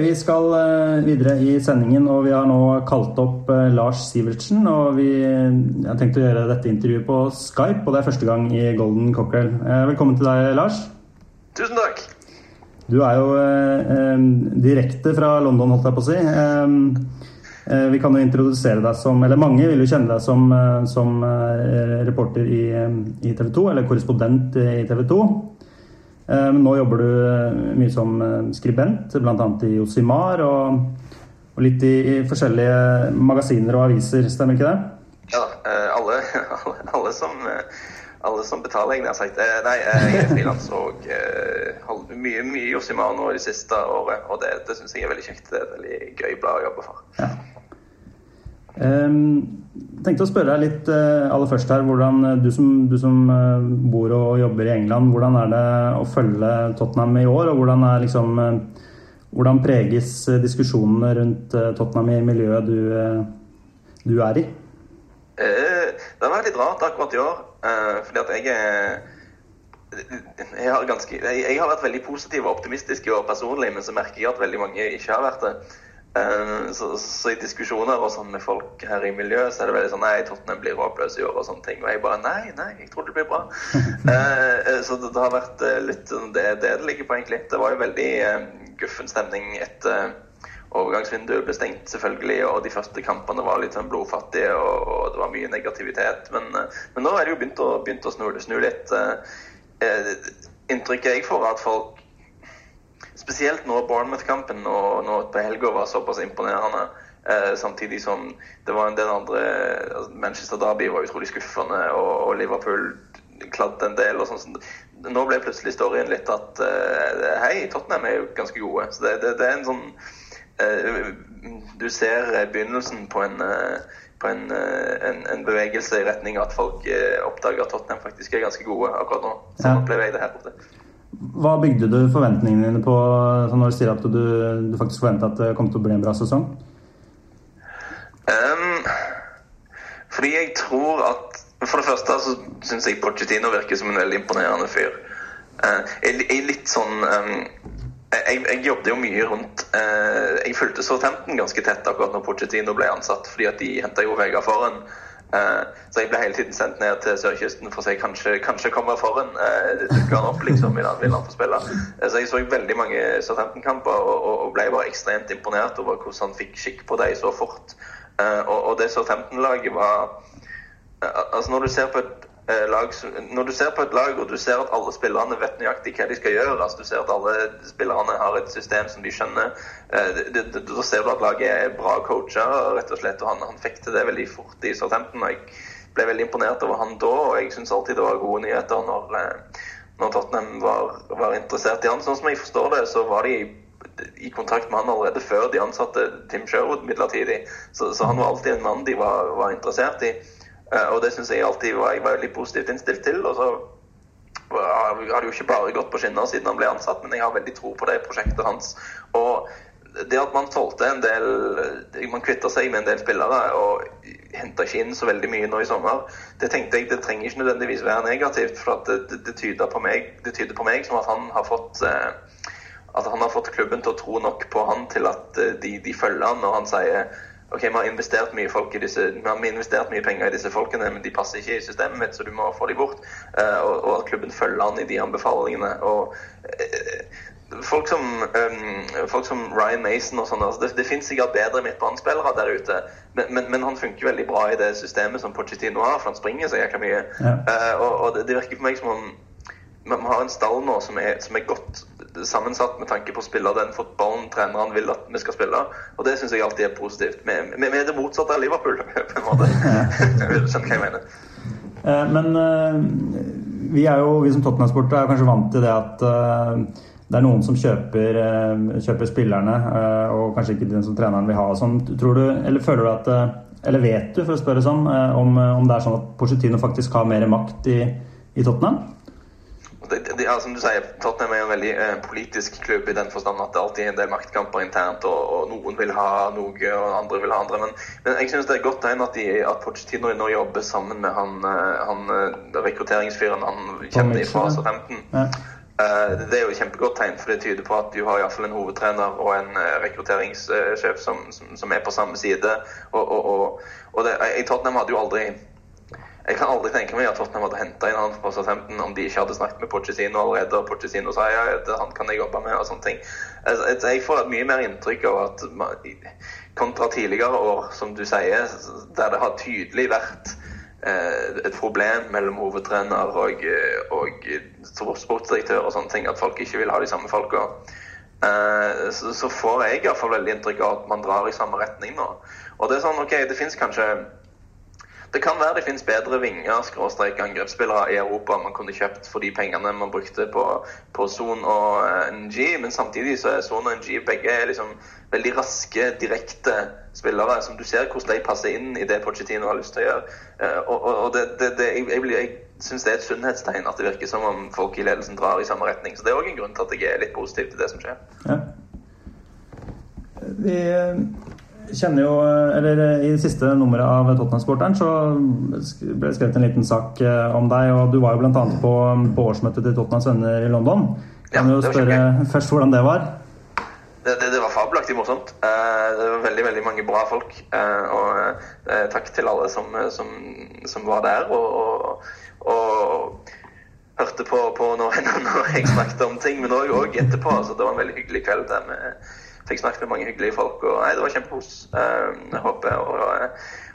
Vi skal eh, videre i sendingen, og vi har nå kalt opp eh, Lars Sivertsen. Og vi har tenkt å gjøre dette intervjuet på Skype, og det er første gang i Golden Cockerel. Eh, Velkommen til deg, Lars. Tusen takk. Du er jo eh, direkte fra London, holdt jeg på å si. Eh, vi kan jo introdusere deg som Eller mange vil jo kjenne deg som, som eh, reporter i, i TV 2, eller korrespondent i TV 2. Eh, nå jobber du eh, mye som eh, skribent, bl.a. i Josimar og, og litt i, i forskjellige magasiner og aviser, stemmer ikke det? Ja Alle, alle, alle, som, alle som betaler, jeg nær sagt. Nei, jeg er frilans og holder mye, mye Josimar nå i det siste året. Og det, det syns jeg er veldig kjekt. Det er et veldig gøy blad å jobbe for. Ja. Um, tenkte å spørre deg litt eh, aller først her, hvordan eh, du som, du som eh, bor og jobber i England, hvordan er det å følge Tottenham i år, og hvordan, er liksom, hvordan preges diskusjonene rundt Tottenham i miljøet du, du er i? Det har vært litt rart akkurat i år, fordi at jeg er jeg har, ganske, jeg, jeg har vært veldig positiv og optimistisk i år personlig, men så merker jeg at veldig mange ikke har vært det. Eh, Så, så i diskusjoner og sånn med folk her i miljøet, så er det veldig sånn Nei, Tottenham blir håpløs i år og sånne ting. Og jeg bare Nei, nei, jeg tror det blir bra. Eh, eh, Så det, det har vært litt sånn det, det det ligger på, egentlig. Det var jo veldig eh, guffen stemning etter overgangsvinduet ble stengt, selvfølgelig, og de første kampene var litt sånn blodfattige, og, og det var mye negativitet. Men, men nå er det jo begynt å, begynt å snu, snu litt. eh, Inntrykket jeg får, er at folk Spesielt når Bournemouth-kampen og nå på helga var såpass imponerende. Eh, samtidig som det var en del andre altså Manchester Derby var utrolig skuffende, og, og Liverpool kladde en del. og sånn. Så Nå ble plutselig storyen litt at eh, hei, Tottenham er jo ganske gode. Så det, det, det er en sånn eh, Du ser begynnelsen på en eh, på en, eh, en, en bevegelse i retning av at folk eh, oppdager at Tottenham faktisk er ganske gode akkurat nå. Så Ja. opplever jeg det her borte. Hva bygde du forventningene dine på når du sier at du, du faktisk forventa at det kom til å bli en bra sesong? Um, fordi jeg tror at For det første så syns jeg Pochettino virker som en veldig imponerende fyr. Uh, jeg, jeg litt sånn um, jeg, jeg jobbet jo mye rundt uh, Jeg fulgte Southampton ganske tett akkurat når Pochettino ble ansatt, fordi at de henta jo Vegard foran. Eh, så jeg ble hele tiden sendt ned til sørkysten for å si kanskje, kanskje kommer foran. Eh, dukker han opp, liksom? Vil han, vil han? Eh, så jeg så veldig mange Southampton-kamper og, og, ble bare ekstremt imponert over hvordan han fikk skikk på dem så fort. Eh, og, og det Southampton-laget var Eh, Altså når du ser på et eh, lag som- Når du ser på et lag og du ser at alle spillerne vet nøyaktig hva de skal gjøre, altså du ser at alle spillerne har et system som de skjønner, eh, da ser du at laget er bra coacha, rett og slett. Og han, han fikk til det veldig fort i Southampton. og Jeg ble veldig imponert over han da, og jeg syns alltid det var gode nyheter når, eh, når Tottenham var, var interessert i han. Sånn som jeg forstår det, så var de i kontakt med han allerede før de ansatte Tim Sherwood midlertidig. Så, så han var alltid en mann de var, var interessert i. Eh, og det syns jeg alltid var, jeg var veldig positivt innstilt til. Og så har det jo ikke bare gått på skinner siden han ble ansatt, men jeg har veldig tro på det prosjektet hans. Og det at man solgte en del Man kvitta seg med en del spillere og henta ikke inn så veldig mye nå i sommer, det tenkte jeg det trenger ikke nødvendigvis være negativt. For det, det, det, tyder, på meg, det tyder på meg som at han har fått eh, at han har fått klubben til å tro nok på han til at eh, de, de følger han når han sier ok, vi har investert mye folk i disse, vi har investert mye penger i disse folkene, men de passer ikke i systemet mitt, så du må få dem bort. Uh, og, og, at klubben følger an i de anbefalingene. Og uh, folk, som, um, folk som Ryan Mason og sånn, altså det, det finnes sikkert bedre midtbanespillere der ute, men, men, men, han funker veldig bra i det systemet som Pochettino har, for han springer så jækla mye. Ja. Uh, og, og det, det virker for meg som om vi har en stall nå som er, som er, godt sammensatt med tanke på å spille den fotballen treneren vil at vi skal spille. Og det syns jeg alltid er positivt. Vi, vi, vi er det motsatte av Liverpool, på en måte. Skjønner hva jeg mener. Eh, men eh, vi er jo, vi som Tottenham-sportere er kanskje vant til det at eh, det er noen som kjøper, kjøper spillerne, og kanskje ikke den som treneren vil ha. Sånn, tror du, eller føler du at Eller vet du, for å spørre sånn, om, om det er sånn at Porcetino faktisk har mer makt i, i Tottenham? Ja, som du sier, Tottenham er en veldig eh, politisk klubb i den forstand at det alltid er en del maktkamper internt, og, og noen vil ha noe, og andre vil ha andre. Men, men jeg synes det er godt tegn at, de, at Pochettino nå jobber sammen med han, eh, han eh, rekrutteringsfyren han kjenner fra Southampton. Ja. Uh, det er jo et kjempegodt tegn, for det tyder på at du har iallfall en hovedtrener og en rekrutteringssjef som, som, som, er på samme side. Og, og, og, og det, Tottenham hadde jo aldri jeg kan aldri tenke meg at Tottenham hadde henta inn han på Southampton om de ikke hadde snakket med Pochettino allerede, og Pochettino sa ja, han kan jeg jobbe med, og sånne ting. Altså, jeg får et mye mer inntrykk av at kontra tidligere år, som du sier, der det har tydelig vært eh, et problem mellom hovedtrener og, og sportsdirektør og sånne ting, at folk ikke vil ha de samme folka. Eh, så, så får jeg iallfall veldig inntrykk av at man drar i samme retning nå. Og det er sånn, ok, det finnes kanskje det kan være det finnes bedre vinger skråstrek angrepsspillere i Europa man kunne kjøpt for de pengene man brukte på, på Son og eh, NG, men samtidig så er Son og NG begge liksom veldig raske, direkte spillere som du ser hvordan de passer inn i det Pochettino har lyst til å gjøre. Eh, og, og det, det, det, jeg, jeg, jeg syns det er et sunnhetstegn at det virker som om folk i ledelsen drar i samme retning. Så det er òg en grunn til at jeg er litt positiv til det som skjer. Ja. Vi kjenner jo Eller i det siste nummeret av Tottenham-sporteren så ble det skrevet en liten sak eh, om deg, og du var jo bl.a. På, på årsmøtet til Tottenhams venner i London. Kan ja, du spørre først hvordan det var? Det, det, det var fabelaktig morsomt. Eh, det var veldig veldig mange bra folk. Eh, og takk til alle som, som, som var der og, og, og hørte på, på når, når, jeg snakket om ting, men òg etterpå. Så det var en veldig hyggelig kveld der med fikk snakket med mange hyggelige folk. og nei, Det var kjempekos. Ehm, jeg håper, å,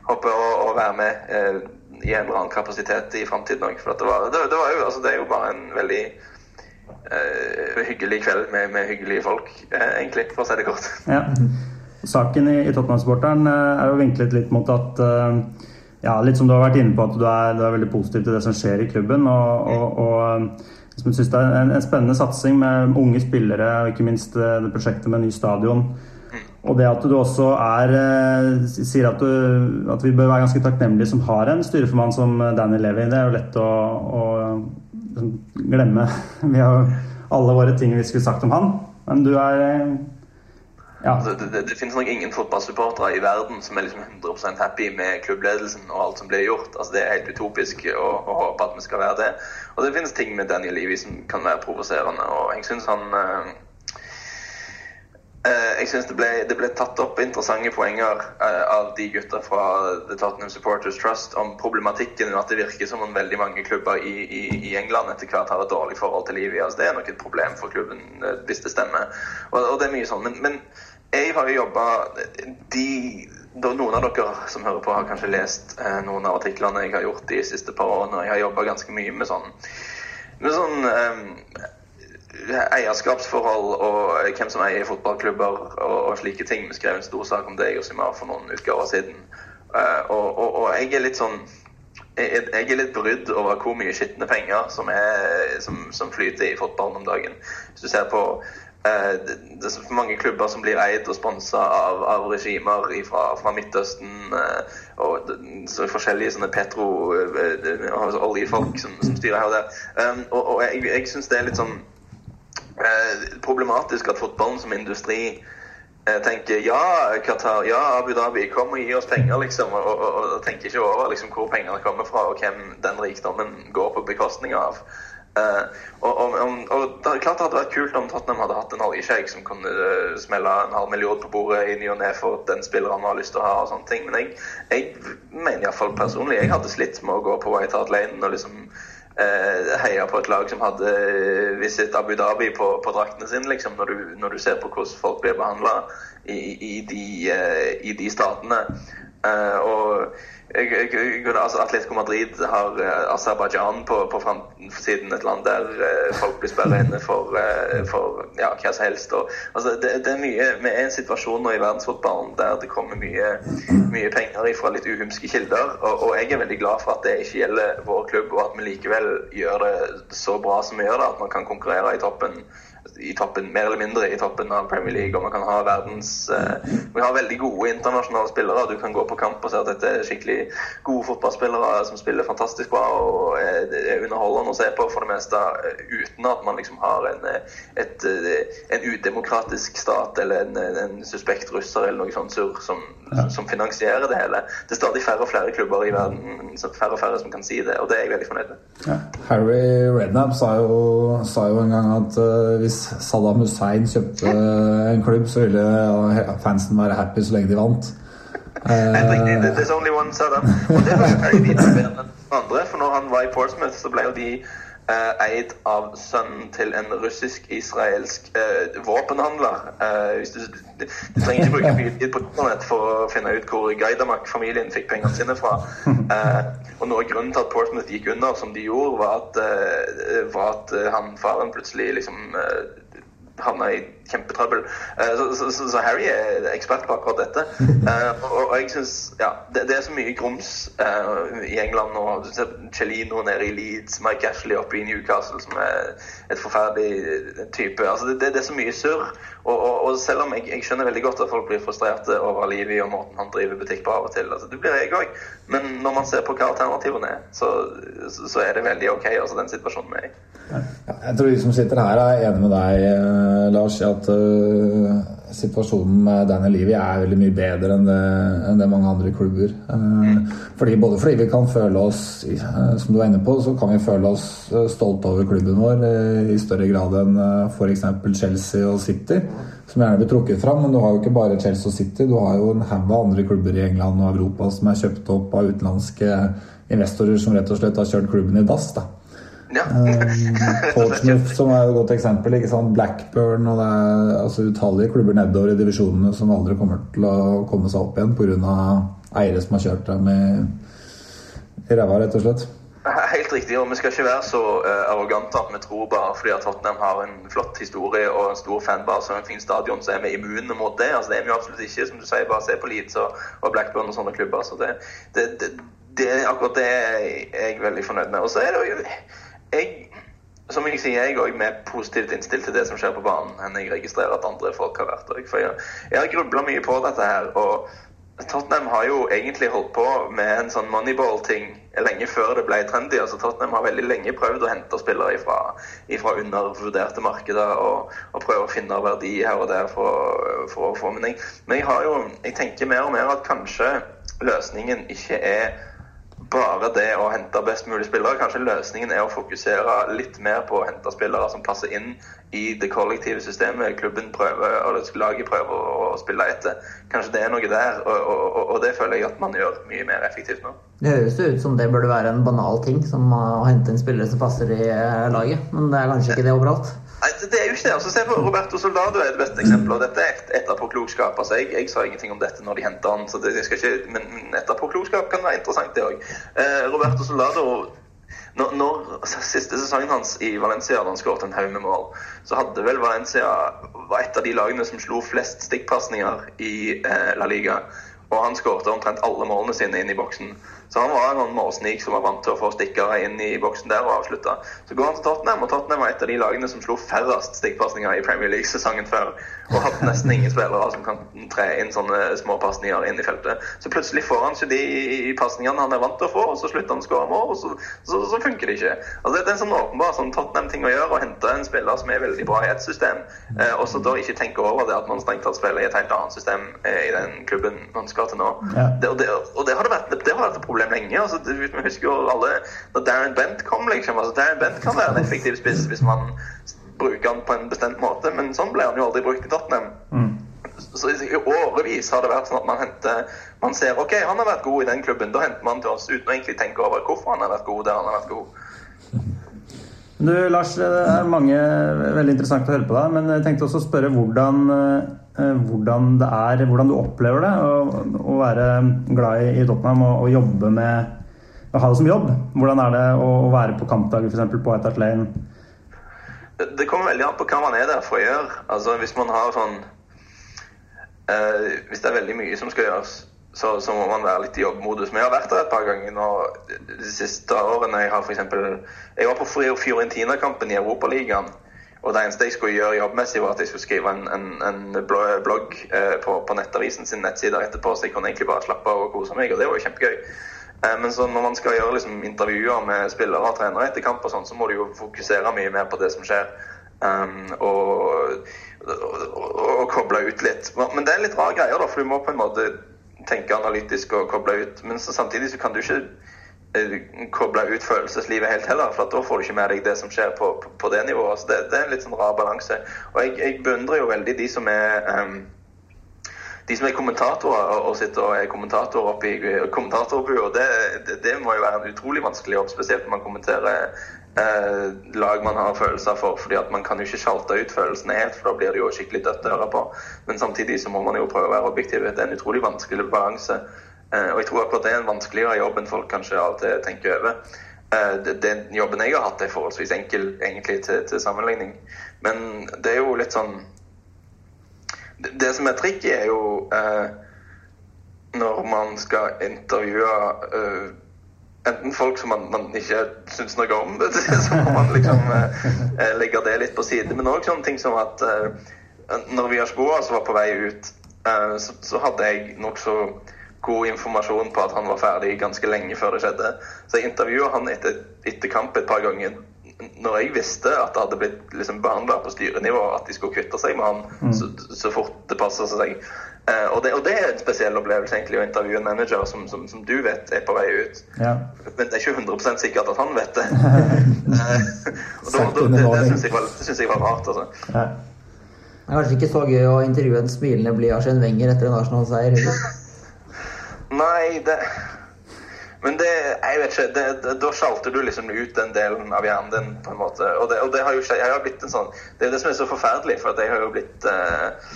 håper å, å, være med eh, i en eller annen kapasitet i framtiden òg. For det, var, det, det, jo, altså, det er jo bare en veldig uh, hyggelig kveld med, med hyggelige folk, egentlig, for å si det kort. Ja. Saken i, i Tottenham-sporteren er jo vinklet litt mot at uh, ja, Litt som du har vært inne på, at du er, du er veldig positiv til det som skjer i klubben. og, og, og som syns det er en, en, spennende satsing med unge spillere, og ikke minst eh, det prosjektet med ny stadion. Og det at du også er eh, sier at, du, at vi bør være ganske takknemlige som har en styreformann som Danny Levy. Det er jo lett å, å liksom, glemme. Vi har jo alle våre ting vi skulle sagt om han. Men du er eh, ja. Altså, det, det, det, finnes nok ingen fotballsupportere i verden som er liksom 100% happy med klubbledelsen og alt som blir gjort. Altså, det er helt utopisk å, å, håpe at vi skal være det. Og det finnes ting med Daniel Levy som kan være provoserende. Og jeg syns han øh, jeg synes det ble, det ble, tatt opp interessante poenger uh, av de gutta fra The Tottenham Supporters Trust om problematikken med at det virker som om veldig mange klubber i, i, i England etter hvert har et dårlig forhold til Levy. Altså, det er nok et problem for klubben hvis det stemmer. Og, og, det er mye sånn. Men, men jeg har jo jobba Noen av dere som hører på, har kanskje lest eh, noen av artiklene jeg har gjort de siste par årene. Jeg har jobba ganske mye med sånn, med sånn eh, eierskapsforhold og hvem som eier fotballklubber og, og, slike ting. Vi skrev en stor sak om det i Josimar for noen utgaver siden. Uh, og, og, og, jeg er litt sånn jeg, jeg er litt brydd over hvor mye skitne penger som, er, som, som, flyter i fotballen om dagen. Hvis du ser på det, det er mange klubber som blir eid og sponsa av, av regimer fra, fra Midtøsten. eh, og så forskjellige sånne petro eh, eh, altså oljefolk som, som styrer her og der. Um, og, og jeg, jeg syns det er litt sånn eh, problematisk at fotballen som industri eh, tenker ja, Qatar, ja, Abu Dhabi, kom og gi oss penger, liksom. Og, og, og tenker ikke over liksom, hvor pengene kommer fra, og hvem den rikdommen går på bekostning av. Eh, og, og, og, det er klart det hadde vært kult om Tottenham hadde hatt en oljesjeik som kunne eh, smelle en halv million på bordet i ny og ne for den spilleren han har lyst til å ha. og sånne ting. Men jeg, jeg mener iallfall personlig jeg hadde slitt med å gå på White Hart Lane og liksom eh, heia på et lag som hadde Visit Abu Dhabi på, på draktene sine, liksom, når du, når du ser på hvordan folk blir behandla i, i, i de statene. Eh, og jeg, jeg, jeg, altså Atletico Madrid har uh, Aserbajdsjan på, på framsiden, et land der eh, folk blir sperra inne for, eh, for ja, hva som helst. Og, altså, det, det er mye, Vi er i en situasjon nå i verdensfotballen der det kommer mye, mye penger fra litt uhumske kilder. Og, og jeg er veldig glad for at det ikke gjelder vår klubb, og at vi likevel gjør det så bra som vi gjør det, at man kan konkurrere i toppen i toppen, mer eller mindre i toppen av Premier League, og man kan ha verdens eh, Vi har veldig gode internasjonale spillere. Du kan gå på kamp og se at dette er skikkelig gode fotballspillere som spiller fantastisk bra og er, er underholdende å se på for det meste, eh, uten at man liksom har en, eh, et, eh, en udemokratisk stat eller en, en suspekt russer eller noe sånt surr som, som finansierer det hele. Det er stadig færre og flere klubber i verden, så færre og færre som kan si det, og det er jeg veldig fornøyd med. Harry Redknapp sa jo, sa jo en gang at uh, hvis Saddam Hussein kjøpte en klubb, så ville fansen være happy så lenge de vant. Eh, There's only one Saddam. Og det var jo Dean bedre enn andre, for når han var i Portsmouth, så ble jo de eid av sønnen til en russisk-israelsk eh, våpenhandler. Eh, du, du, trenger ikke bruke mye tid på internett for å finne ut hvor Gaidamak-familien fikk pengene sine fra. Eh, og noe av grunnen til at Portsmouth gikk under som de gjorde, var at, var at han faren plutselig liksom havna i kjempetrøbbel. Eh, Så, så, så, Harry er ekspert på akkurat dette. Eh, og, og jeg synes, ja, det, det er så mye grums eh, i England nå. Du ser Celino nede i Leeds, Mike Ashley oppe i Newcastle, som er et forferdelig type. Altså, det, det, er så mye surr. Og, og, og selv om jeg, jeg skjønner veldig godt at folk blir frustrerte over Livi og måten han driver butikk på av og til, altså, det blir jeg òg. Men når man ser på hva alternativene er, så, så, er det veldig OK, altså den situasjonen vi er i. Jeg tror de som sitter her, er enig med deg, Lars, i at uh, situasjonen med Daniel Levy er veldig mye bedre enn det, enn det mange andre klubber. Uh, fordi, både fordi vi kan føle oss, uh, som du var inne på, så kan vi føle oss stolte over klubben vår i større grad enn uh, f.eks. Chelsea og City, som gjerne blir trukket fram. Men du har jo ikke bare Chelsea og City, du har jo en haug av andre klubber i England og Europa som er kjøpt opp av utenlandske investorer som rett og slett har kjørt klubben i dass. da. Ja. Portsmouth som er et godt eksempel. Blackburn og det er altså utallige klubber nedover i divisjonene som aldri kommer til å komme seg opp igjen pga. eiere som har kjørt dem i, ræva, rett og slett. Helt riktig, og vi skal ikke være så eh, arrogante at vi tror bare fordi at Tottenham har en flott historie og en stor fanbase og en fin stadion, så er vi immune mot det. Altså, det er vi jo absolutt ikke. Som du sier, bare se på Leeds og, Blackburn og sånne klubber. Så det, det, det, det akkurat det er jeg veldig fornøyd med. Og så er det jo jeg, Som jeg sier, jeg også mer positivt innstilt til det som skjer på banen, enn jeg registrerer at andre folk har vært. der. jeg- jeg, har grubla mye på dette her. og Tottenham har jo egentlig holdt på med en sånn moneyball-ting lenge før det ble trendy. altså Tottenham har veldig lenge prøvd å hente spillere ifra, ifra undervurderte markeder og, og prøve å finne verdi her og der for, å få Men jeg, men jeg har jo, jeg tenker mer og mer at kanskje løsningen ikke er bare det å hente best mulig spillere. Kanskje løsningen er å fokusere litt mer på å hente spillere som passer inn i det kollektive systemet klubben prøver, eller laget prøver å, spille etter. Kanskje det er noe der, og, og, og, det føler jeg at man gjør mye mer effektivt nå. Det høres jo ut som det burde være en banal ting, som å hente inn spillere som passer i eh, laget. Men det er kanskje ikke det overalt. Nei, det, er jo ikke det. Altså, se på Roberto Soldado er det beste eksempelet. og Dette er et- etterpåklokskap. Altså, jeg, jeg sa ingenting om dette når de henta han, så det, jeg skal ikke, men men etterpåklokskap kan være interessant, det òg. Eh, Roberto Soldado når, når Siste sesongen hans i Valencia, da han skåret en haug med mål, så hadde vel Valencia var et av de lagene som slo flest stikkpasninger i eh, La Liga. Og han skårte omtrent alle målene sine inn i boksen. Så han var en målsnik som var vant til å få stikkere inn i boksen der og avslutta. Så går han til Tottenham, og Tottenham var et av de lagene som slo færrest stikkpasninger i Premier League sesongen før. Og hadde nesten ingen spillere som kan tre inn sånne små pasninger inn i feltet. Så plutselig får han ikke de pasningene han er vant til å få, og så slutter han å skåre mål, og så, så, så, funker det ikke. Altså, det er en sånn åpenbar sånn Tottenham-ting å gjøre, å hente en spiller som er veldig bra i et system, eh, og så da ikke tenke over det at man strengt tatt spiller i et helt annet system eh, i den klubben man skal til nå. Ja. Det, og, det, og det har det vært, det har vært et problem lenge. Altså, det, vi husker jo alle når Darren Bent kom, liksom. Altså, Darren Bent kan være en effektiv spiss hvis man bruker han på en bestemt måte, men sånn ble han jo aldri brukt i Tottenham. Mm. Så i årevis har det vært sånn at man henter Man ser ok, han har vært god i den klubben, da henter man til oss uten å egentlig tenke over hvorfor han har vært god der han har vært god. Du, Lars, det er mange veldig interessant å høre på deg, men jeg tenkte også å spørre hvordan, eh, hvordan det er, hvordan du opplever det å, å være glad i, Tottenham og, og jobbe med å ha det som jobb. Hvordan er det å være på kampdager f.eks. på White Hart Lane? Det, det kommer veldig an på hva man er der for å gjøre. Altså Hvis man har sånn eh, Hvis det er veldig mye som skal gjøres, så, så må man være litt i jobbmodus. Men jeg har vært der et par ganger nå de siste årene. Jeg har for eksempel, jeg var på Fiorentina-kampen i Europaligaen. Og det eneste jeg skulle gjøre jobbmessig, var at jeg skulle skrive en, en, en blogg eh, på, på Nettavisen sin nettsider etterpå, så jeg kunne egentlig bare slappe av og kose meg, og det var jo kjempegøy. Eh, men når man skal gjøre liksom, intervjuer med spillere og trenere etter kamp, og sånn, så må du jo fokusere mye mer på det som skjer. Um, og, og, og, og koble ut litt. Men det er litt rar greie, da, for du må på en måte tenke analytisk og koble ut. Men så samtidig så kan du ikke eh, koble ut følelseslivet helt heller, for da får du ikke med deg det som skjer på, på, på det nivået. Så det, det, er en litt sånn rar balanse. Og jeg, jeg beundrer jo veldig de som er um, de som er kommentatorer og sitter og er kommentatorer oppe i kommentatorbua, det, det, det, må jo være en utrolig vanskelig jobb, spesielt når man kommenterer eh, lag man har følelser for. fordi at man kan jo ikke sjalte ut følelsene helt, for da blir det jo skikkelig dødt å høre på. Men samtidig så må man jo prøve å være objektiv. Det er en utrolig vanskelig balanse. Eh, og jeg tror akkurat det er en vanskeligere jobb enn folk kanskje til tenker over. Eh, den jobben jeg har hatt, er forholdsvis enkel egentlig til, til sammenligning. Men det er jo litt sånn det som er tricky, er jo eh, når man skal intervjue eh, enten folk som man, man ikke syns noe om, så må man liksom eh, legge det litt på side. Men òg sånne ting som at eh, når Viasboa altså var på vei ut, eh, så, så hadde jeg nokså god informasjon på at han var ferdig ganske lenge før det skjedde. Så jeg intervjua han etter, etter kamp et par ganger når jeg visste at det hadde blitt liksom behandla på styrenivå, at de skulle kvitte seg med han mm. så, så, fort det passa seg. Eh, og, det, og, det, er en spesiell opplevelse egentlig å intervjue en manager som, som, som du vet er på vei ut. Ja. Men det er ikke 100% sikkert at han vet det. eh, og da, da, det det syns jeg, jeg var rart. Altså. Ja. Det er kanskje ikke så gøy å intervjue en smilende bly Arsène Wenger etter en Arsenal-seier? Nei, det men det, jeg vet ikke, det, det, da sjalter du liksom ut den delen av hjernen din, på en måte. Og det, og det har jo jeg har blitt en sånn Det er det som er så forferdelig, for at jeg har jo blitt eh,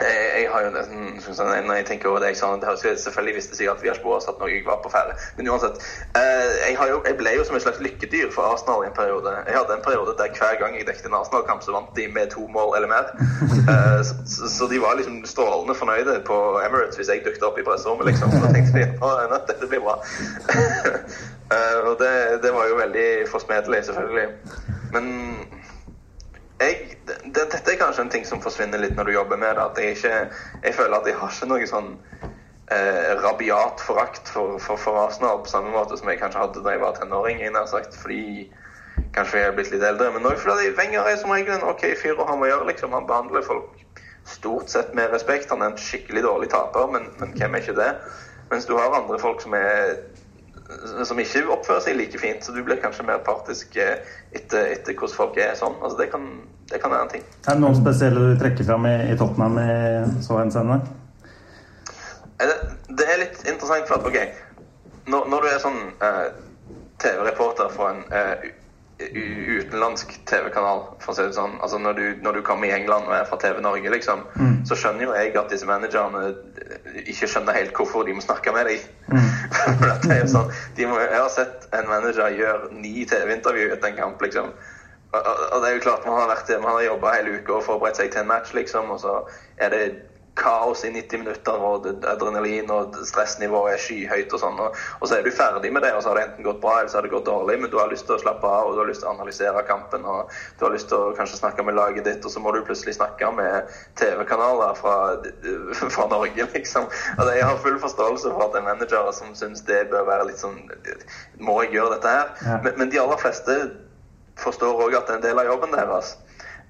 jeg, jeg, har jo nesten, sånn, Når jeg tenker over det sa, det selvfølgelig visste jeg at vi har at når var på ferde. Men uansett. Eh, jeg, jo, jeg, ble jo som et slags lykkedyr for Arsenal i en periode. Jeg hadde en periode der hver gang jeg dekket en Arsenal-kamp, så vant de med to mål eller mer. Eh, så, så, de var liksom strålende fornøyde på Emirates hvis jeg dukket opp i presserommet, liksom. Så tenkte de at dette blir bra. eh, og det, det var jo veldig forsmedelig, selvfølgelig. Men jeg, det, dette er kanskje en ting som forsvinner litt når du jobber med det. At jeg ikke Jeg føler at jeg har ikke noe sånn eh, rabiat forakt for, for, for, Arsenal på samme måte som jeg kanskje hadde da jeg var tenåring. Jeg har sagt, fordi kanskje jeg er blitt litt eldre. Men òg fordi Wenger er som regel en OK fyr å ha med å gjøre. Liksom. Han behandler folk stort sett med respekt. Han er en skikkelig dårlig taper, men, men hvem er ikke det? Mens du har andre folk som er som ikke oppfører seg like fint. Så du blir kanskje mer partisk eh, etter, etter hvordan folk er sånn. Altså det, kan, det kan være en ting. Er det noen spesielle du trekker fram i, i Tottenham i så henseende? Det, det er litt interessant, for at OK, når, når du er sånn eh, TV-reporter for en uh, utenlandsk TV-kanal, for å si det sånn. Altså når du, når du, kommer i England og er fra TV Norge, liksom, mm. så skjønner jo jeg at disse managerne ikke skjønner helt hvorfor de må snakke med deg. Mm. for det er sånn, må, jeg har sett en manager gjøre ni TV-intervju etter en kamp, liksom. Og, og, det er jo klart man har vært man har jobba hele uka og forberedt seg til en match, liksom, og så er det kaos i 90 minutter, og adrenalin og stressnivået er skyhøyt og sånn. Og, og så er du ferdig med det, og så har det enten gått bra eller så har det gått dårlig, men du har lyst til å slappe av, og du har lyst til å analysere kampen, og du har lyst til å kanskje snakke med laget ditt, og så må du plutselig snakke med TV-kanaler fra, fra Norge, liksom. Altså, jeg har full forståelse for at det er managere som syns det bør være litt sånn Må jeg gjøre dette her? Ja. Men, men de aller fleste forstår òg at det er en del av jobben deres. Eh,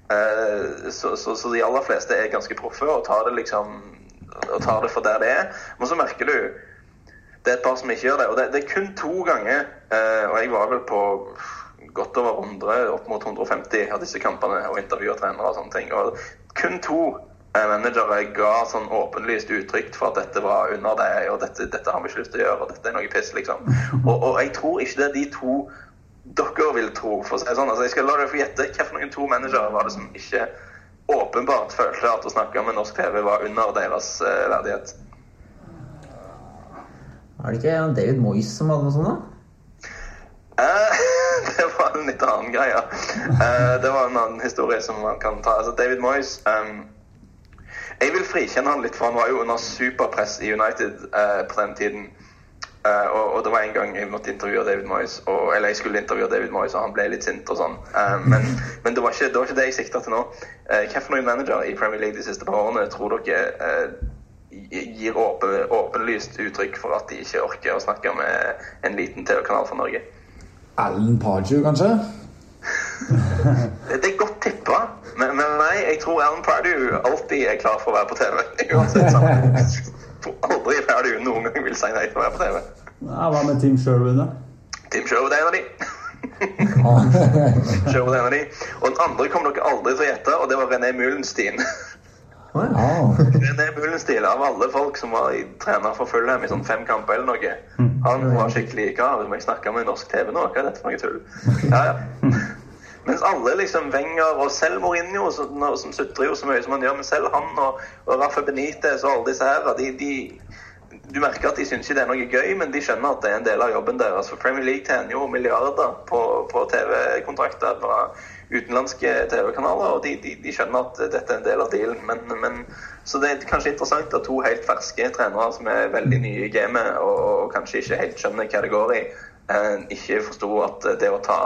så, så, så de aller fleste er ganske proffe og tar det liksom og tar det for der det er. Men så merker du det er et par som ikke gjør det. Og det, det er kun to ganger, eh, og jeg var vel på godt over 100, opp mot 150 av disse kampene og intervjua trenere og sånne ting. Og kun to eh, managere ga sånn åpenlyst uttrykk for at dette var under deg, og dette, dette har vi ikke lyst til å gjøre, og dette er noe piss, liksom. Og, og jeg tror ikke det er de to dere vil tro, for å si sånn. Altså, jeg skal la dere få gjette hvilke to managere var det som ikke åpenbart følte at å snakke med norsk TV var under deres eh, verdighet. Er det ikke David Moyes som hadde noe sånt, da? Eh, det var en litt annen greie. Eh, det var en annen historie som man kan ta. Altså, David Moyes um, Jeg vil frikjenne han litt, for han var jo under superpress i United eh, på den tiden. Eh, og, og det var en gang jeg måtte intervjue David Moyes, og, eller jeg skulle intervjue David Moyes, og han ble litt sint og sånn. Uh, men men det, var ikke, det var ikke det jeg sikta til nå. Uh, Hvilken manager i Premier League de siste par årene tror dere eh, gir åpen, åpenlyst uttrykk for at de ikke orker å snakke med en liten TV-kanal fra Norge? Alan Pardew, kanskje? Det det er godt tippa, men, men nei, jeg tror Alan Pardew alltid er klar for å være på TV. Uansett sånn. Noen gang vil jeg på TV. Ja, hva med Tim Sherwood, da? Tim Sherwood er en av de. Sherwood er en av de. Og den andre kommer dere aldri til å gjette, og det var René Mullenstein. René Mullenstein, av alle folk som var i, trener for Fulham i sånn fem kamper eller noe, han var skikkelig kar. må jeg snakke med norsk TV nå? Hva er dette for noe tull? Ja, ja. Mens alle liksom Wenger og selv Mourinho, som, som sutrer jo så mye som han gjør, men selv han og, og Rafa Benitez og alle disse her, de, de, du merker at de syns det er noe gøy, men de skjønner at det er en del av jobben deres. For Premier League tjener jo milliarder på, på TV-kontrakter fra utenlandske TV-kanaler, og de, de, de skjønner at dette er en del av dealen. Men, men, så det er kanskje interessant at to helt ferske trenere som er veldig nye i gamet, og, og kanskje ikke helt skjønner hva det går i, eh, ikke forsto at det å ta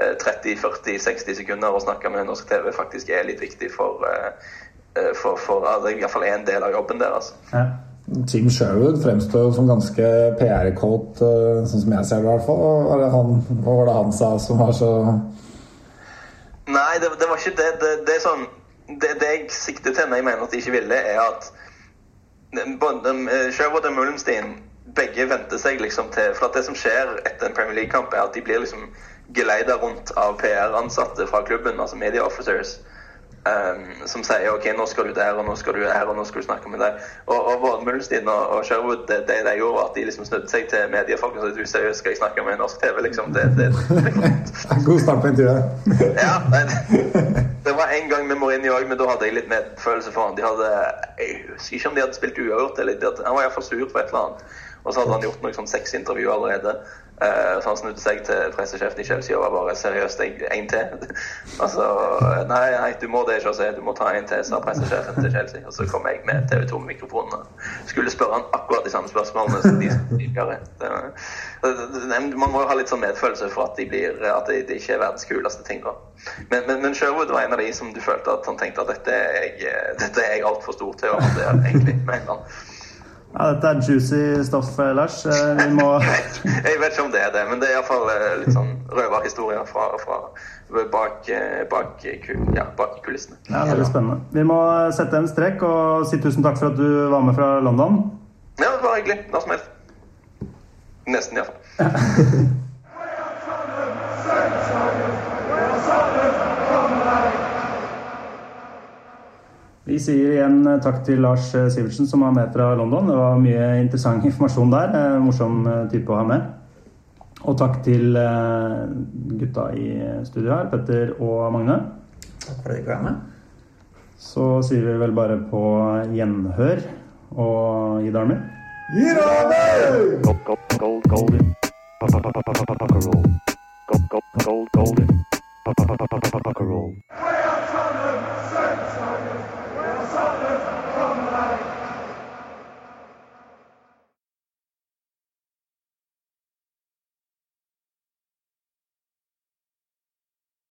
eh, 30-40-60 sekunder å snakke med norsk TV faktisk er litt viktig for, eh, eh, for, for altså, i hvert fall en del av jobben deres. Ja. Team Sherwood fremstår som ganske PR-kåt, eh, sånn som jeg ser det i hvert fall. Hva var hva var det han sa som var så Nei, det, det var ikke det. Det, det er sånn det, det jeg sikter til når jeg mener at de ikke ville, er at både eh, Sherwood og Mullenstein begge venter seg liksom til For at det som skjer etter en Premier League-kamp, er at de blir liksom geleida rundt av PR-ansatte fra klubben, altså media officers. Um, som sier ok, nå skal du der, og nå skal du her, og nå skal du snakke med deg. Og, og både Mullenstein og, og Sherwood, det, det de gjorde, var at de liksom snudde seg til mediefolk og sa du seriøst, skal jeg snakke med norsk TV? liksom, det, det, det, God start på intervjuet. ja, Men, det, var en gang med Mourinho òg, men da hadde jeg litt medfølelse for han. De hadde, Jeg husker ikke om de hadde spilt uavgjort, eller de hadde, han var iallfall sur for et eller annet. Og så hadde han gjort noen sånn seks intervju allerede. Eh, så han snudde seg til pressesjefen i Chelsea og var bare seriøst, én til. altså, nei, nei, du må det ikke si, du må ta en til, sa pressesjefen til Chelsea. Og så kom jeg med TV 2-mikrofonen og skulle spørre han akkurat de samme spørsmålene som de tidligere. Man må jo ha litt sånn medfølelse for at, de blir, at de, de ikke er verdens kuleste ting. Men, men, men Sherwood var en av de som du følte at han tenkte at dette er jeg, dette er jeg altfor stor til å håndtere, egentlig. med en gang. Ja, dette er juicy stoff, eh, Lars. Eh, Vi må Jeg vet ikke om det er det, men det er iallfall litt sånn røverhistorier fra, fra bak, eh, bak, ja, bak kulissene. Ja, veldig spennende. Vi må sette en strek og si tusen takk for at du var med fra London. Ja, det var hyggelig. Når som helst. Nesten, iallfall. Vi sier igjen eh, takk til Lars eh, Sivertsen som var med fra London. Det var mye interessant informasjon der. Eh, Morsom eh, type å ha med. Og takk til eh, gutta i studio her, Petter og Magne. Takk for at dere var med. Så sier vi vel bare på gjenhør og Ida Army. Gold, gold,